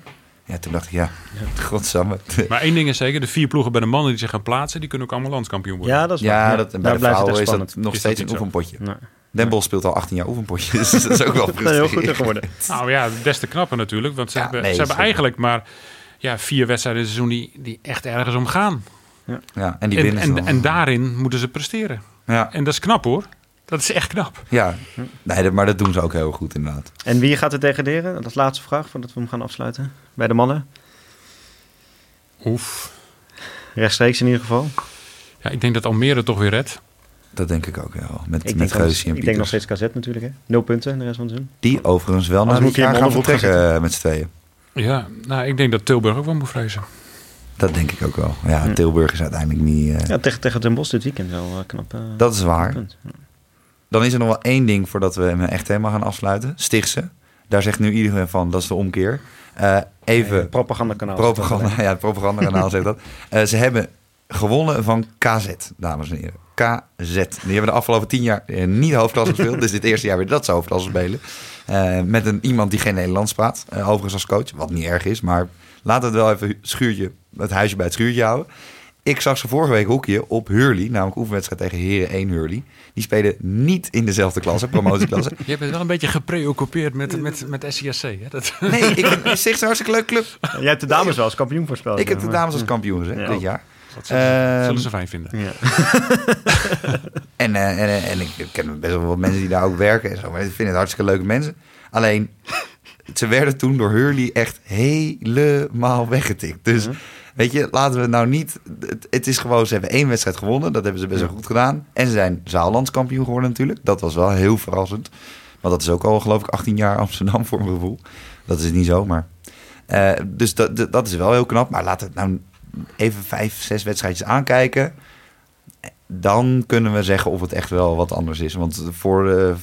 Ja, toen dacht ik, ja, godsamme. Maar één ding is zeker, de vier ploegen bij de mannen die zich gaan plaatsen, die kunnen ook allemaal landskampioen worden. Ja, dat is waar. Ja, dat, en bij Daar de vrouwen is dat nog Is steeds dat een oefenpotje. Nee. Den Bosch speelt al 18 jaar oefenpotjes, dus dat is ook wel Dat is heel goed geworden. Nou ja, des te knapper natuurlijk. Want ze Ja, hebben, nee, ze hebben eigenlijk maar ja, vier wedstrijden in het seizoen die, die echt ergens om gaan. Ja, en die En, winnen ze en, en daarin moeten ze presteren. Ja, En dat is knap hoor. Dat is echt knap. ja. Nee, maar dat doen ze ook heel goed inderdaad. En wie gaat het degraderen? Dat is de laatste vraag, voordat we hem gaan afsluiten. Bij de mannen. Oef. Rechtstreeks in ieder geval. Ja, ik denk dat Almere toch weer redt. Dat denk ik ook wel. Met, Ik met denk, nog, Geusie en ik denk nog Pieters. steeds KZ natuurlijk. Hè? Nul punten in de rest van het seizoen. Die overigens wel naar moet je jaar hem gaan vertrekken eh, met z'n tweeën. Ja, nou, ik denk dat Tilburg ook wel moet vrezen. Dat denk ik ook wel. Ja. Tilburg is uiteindelijk niet... eh, Ja, tegen, tegen Den Bosch dit weekend wel eh, knap. Dat is waar. punt. Dan is er nog wel één ding voordat we hem echt helemaal gaan afsluiten. Stichtse. Daar zegt nu iedereen van, dat is de omkeer. Eh, even Nee, propagandakanaal. propaganda, ja, het propagandakanaal zegt dat. Eh, ze hebben gewonnen van KZ, dames en heren. KZ. Die hebben de afgelopen tien jaar eh, niet hoofdklasse gespeeld. dus dit eerste jaar weer dat ze hoofdklasse spelen. Met een, iemand die geen Nederlands praat. overigens als coach, wat niet erg is. Maar laten we het wel even schuurtje, het huisje bij het schuurtje houden. Ik zag ze vorige week hockeyen op Hurley, namelijk oefenwedstrijd tegen Heren 1 Hurley. Die spelen niet in dezelfde klasse, promotieklasse. Je hebt het wel een beetje gepreoccupeerd met, met, met SCSC. Hè? Dat... Nee, ik vind Stichtse een hartstikke leuke club. Jij hebt de dames wel als kampioen voorspeld. Ik heb de dames als kampioen Ja. dit jaar. Dat zullen, ze- Ehm, zullen ze fijn vinden. Ja. En, eh, en, eh, en ik ken best wel wat mensen die daar ook werken en zo. Maar ik vind het hartstikke leuke mensen. Alleen, ze werden toen door Hurley echt helemaal weggetikt. Dus weet je, laten we nou niet... Het, het is gewoon, ze hebben één wedstrijd gewonnen. Dat hebben ze best wel goed gedaan. En ze zijn zaallandskampioen geworden natuurlijk. Dat was wel heel verrassend. Want dat is ook al, geloof ik, 18 jaar Amsterdam voor mijn gevoel. Dat is niet zo, maar... eh, dus dat, dat- is wel heel knap. Maar laten we nou even vijf, zes wedstrijdjes aankijken dan kunnen we zeggen of het echt wel wat anders is. Want voor de,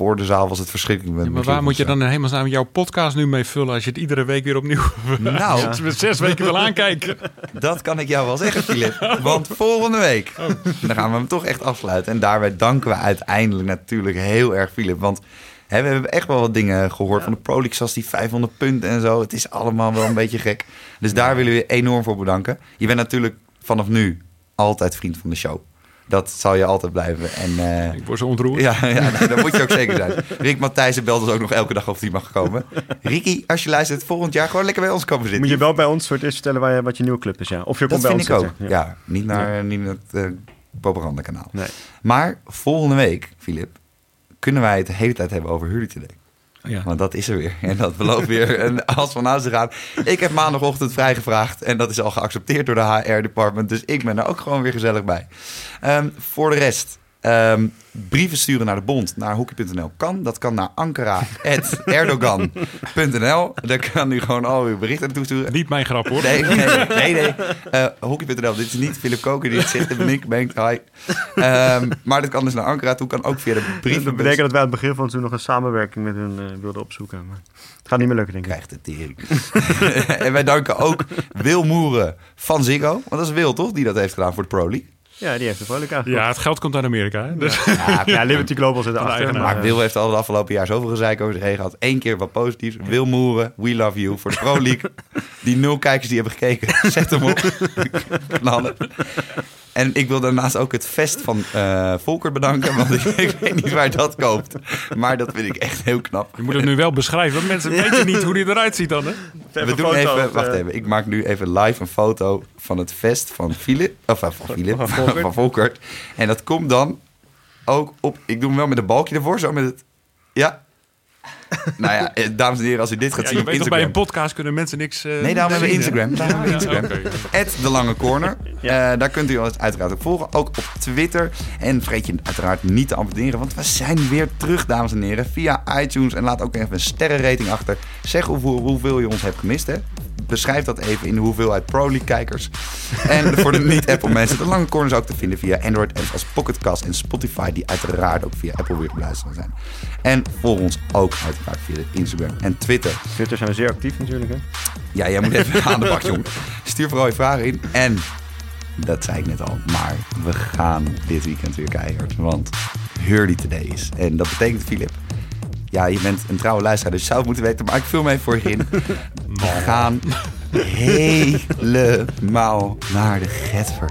voor de zaal was het verschrikkelijk. Met Ja, maar waar moet je dan in hemelsnaam jouw podcast nu mee vullen als je het iedere week weer opnieuw Nou, we zes weken wil aankijken? dat kan ik jou wel zeggen, Filip. Want volgende week, dan gaan we hem toch echt afsluiten. En daarbij danken we uiteindelijk natuurlijk heel erg Filip. Want hè, we hebben echt wel wat dingen gehoord van de Pro League, zoals die 500 punten en zo. Het is allemaal wel een beetje gek. Dus daar willen we je enorm voor bedanken. Je bent natuurlijk vanaf nu altijd vriend van de show. Dat zal je altijd blijven. En eh, Ik word zo ontroerd. Ja, ja nou, dat moet je ook zeker zijn. Rick Matthijssen belt ons ook nog elke dag of hij mag komen. Ricky, als je luistert, volgend jaar gewoon lekker bij ons komen zitten. Moet je wel bij ons voor het eerst vertellen waar je, wat je nieuwe club is, ja. Of je dat komt bij vind ons ik ook. zitten. Ja, niet naar, niet naar het eh, propagandakanaal. Nee. Maar volgende week, Filip, kunnen wij het de hele tijd hebben over Hurley Today. Ja. Want dat is er weer. En dat belooft weer en als van huis te gaan. Ik heb maandagochtend vrijgevraagd. En dat is al geaccepteerd door de HR-department. Dus ik ben er ook gewoon weer gezellig bij. Ehm, voor de rest. Ehm, brieven sturen naar de bond, naar hockey.nl kan. Dat kan naar ankara.erdogan.nl. Daar kan u gewoon al uw berichten naartoe sturen. Niet mijn grap hoor. Nee, nee, nee. nee, nee. Eh, hockey.nl, dit is niet Philip Koker die het zegt. Dat ben ik, ben ik. Hi. Ehm, maar dat kan dus naar Ankara toe. Kan ook via de Dat brievenbus. betekent dat wij aan het begin van het seizoen nog een samenwerking met hun eh, wilden opzoeken. Maar het gaat niet meer lukken, denk ik. krijgt de tering. en wij danken ook Wil Moeren van Ziggo. Want dat is Wil, toch? Die dat heeft gedaan voor de Pro League. Ja, die heeft de vrolijk aangekocht. Ja, het geld komt uit Amerika. Hè? Dus, Ja, ja, Liberty Global zit erachter. Maar Maar, Wil heeft al de afgelopen jaar zoveel gezeik over zich heen gehad. Eén keer wat positiefs. Wil Moeren, we love you voor de Pro League. Die nul kijkers die hebben gekeken, zet hem op. Knallen. En ik wil daarnaast ook het vest van eh Volker bedanken. Want ik, ik weet niet waar dat koopt. Maar dat vind ik echt heel knap. je moet het nu wel beschrijven, want mensen weten niet hoe die eruit ziet dan. Hè? We doen even, wacht even. Ik maak nu even live een foto van het vest van Philip. Of eh, van Philip, Van van, Volkert. van Volkert. En dat komt dan ook op. Ik doe hem wel met een balkje ervoor, zo met het. Ja. nou ja, eh, dames en heren, als u dit gaat Ja, zien je op weet toch, bij een podcast kunnen mensen niks eh, Nee, daarom hebben we zien, hè? Instagram. Daarom hebben we Ja, Instagram. oké. At de Lange Corner. Eh, daar kunt u ons uiteraard ook volgen. Ook op Twitter. En vergeet je uiteraard niet te abonneren. Want we zijn weer terug, dames en heren. Via iTunes. En laat ook even een sterrenrating achter. Zeg hoeveel, hoeveel je ons hebt gemist. Hè? Beschrijf dat even in de hoeveelheid Pro League kijkers. En voor de niet-Apple mensen. De Lange Corner is ook te vinden via Android apps als Pocketcast en Spotify. Die uiteraard ook via Apple weer te beluisteren zijn. En volg ons ook uiteraard via Instagram en Twitter. Twitter zijn we zeer actief natuurlijk. Hè? Ja, jij moet even aan de bak, jongen. Stuur vooral je vragen in. En, dat zei ik net al, maar we gaan dit weekend weer keihard. Want Hurley Today is. En dat betekent, Filip, ja, je bent een trouwe luisteraar, dus je zou het moeten weten. Maar ik vul me even voor je in. We gaan helemaal naar de Getver.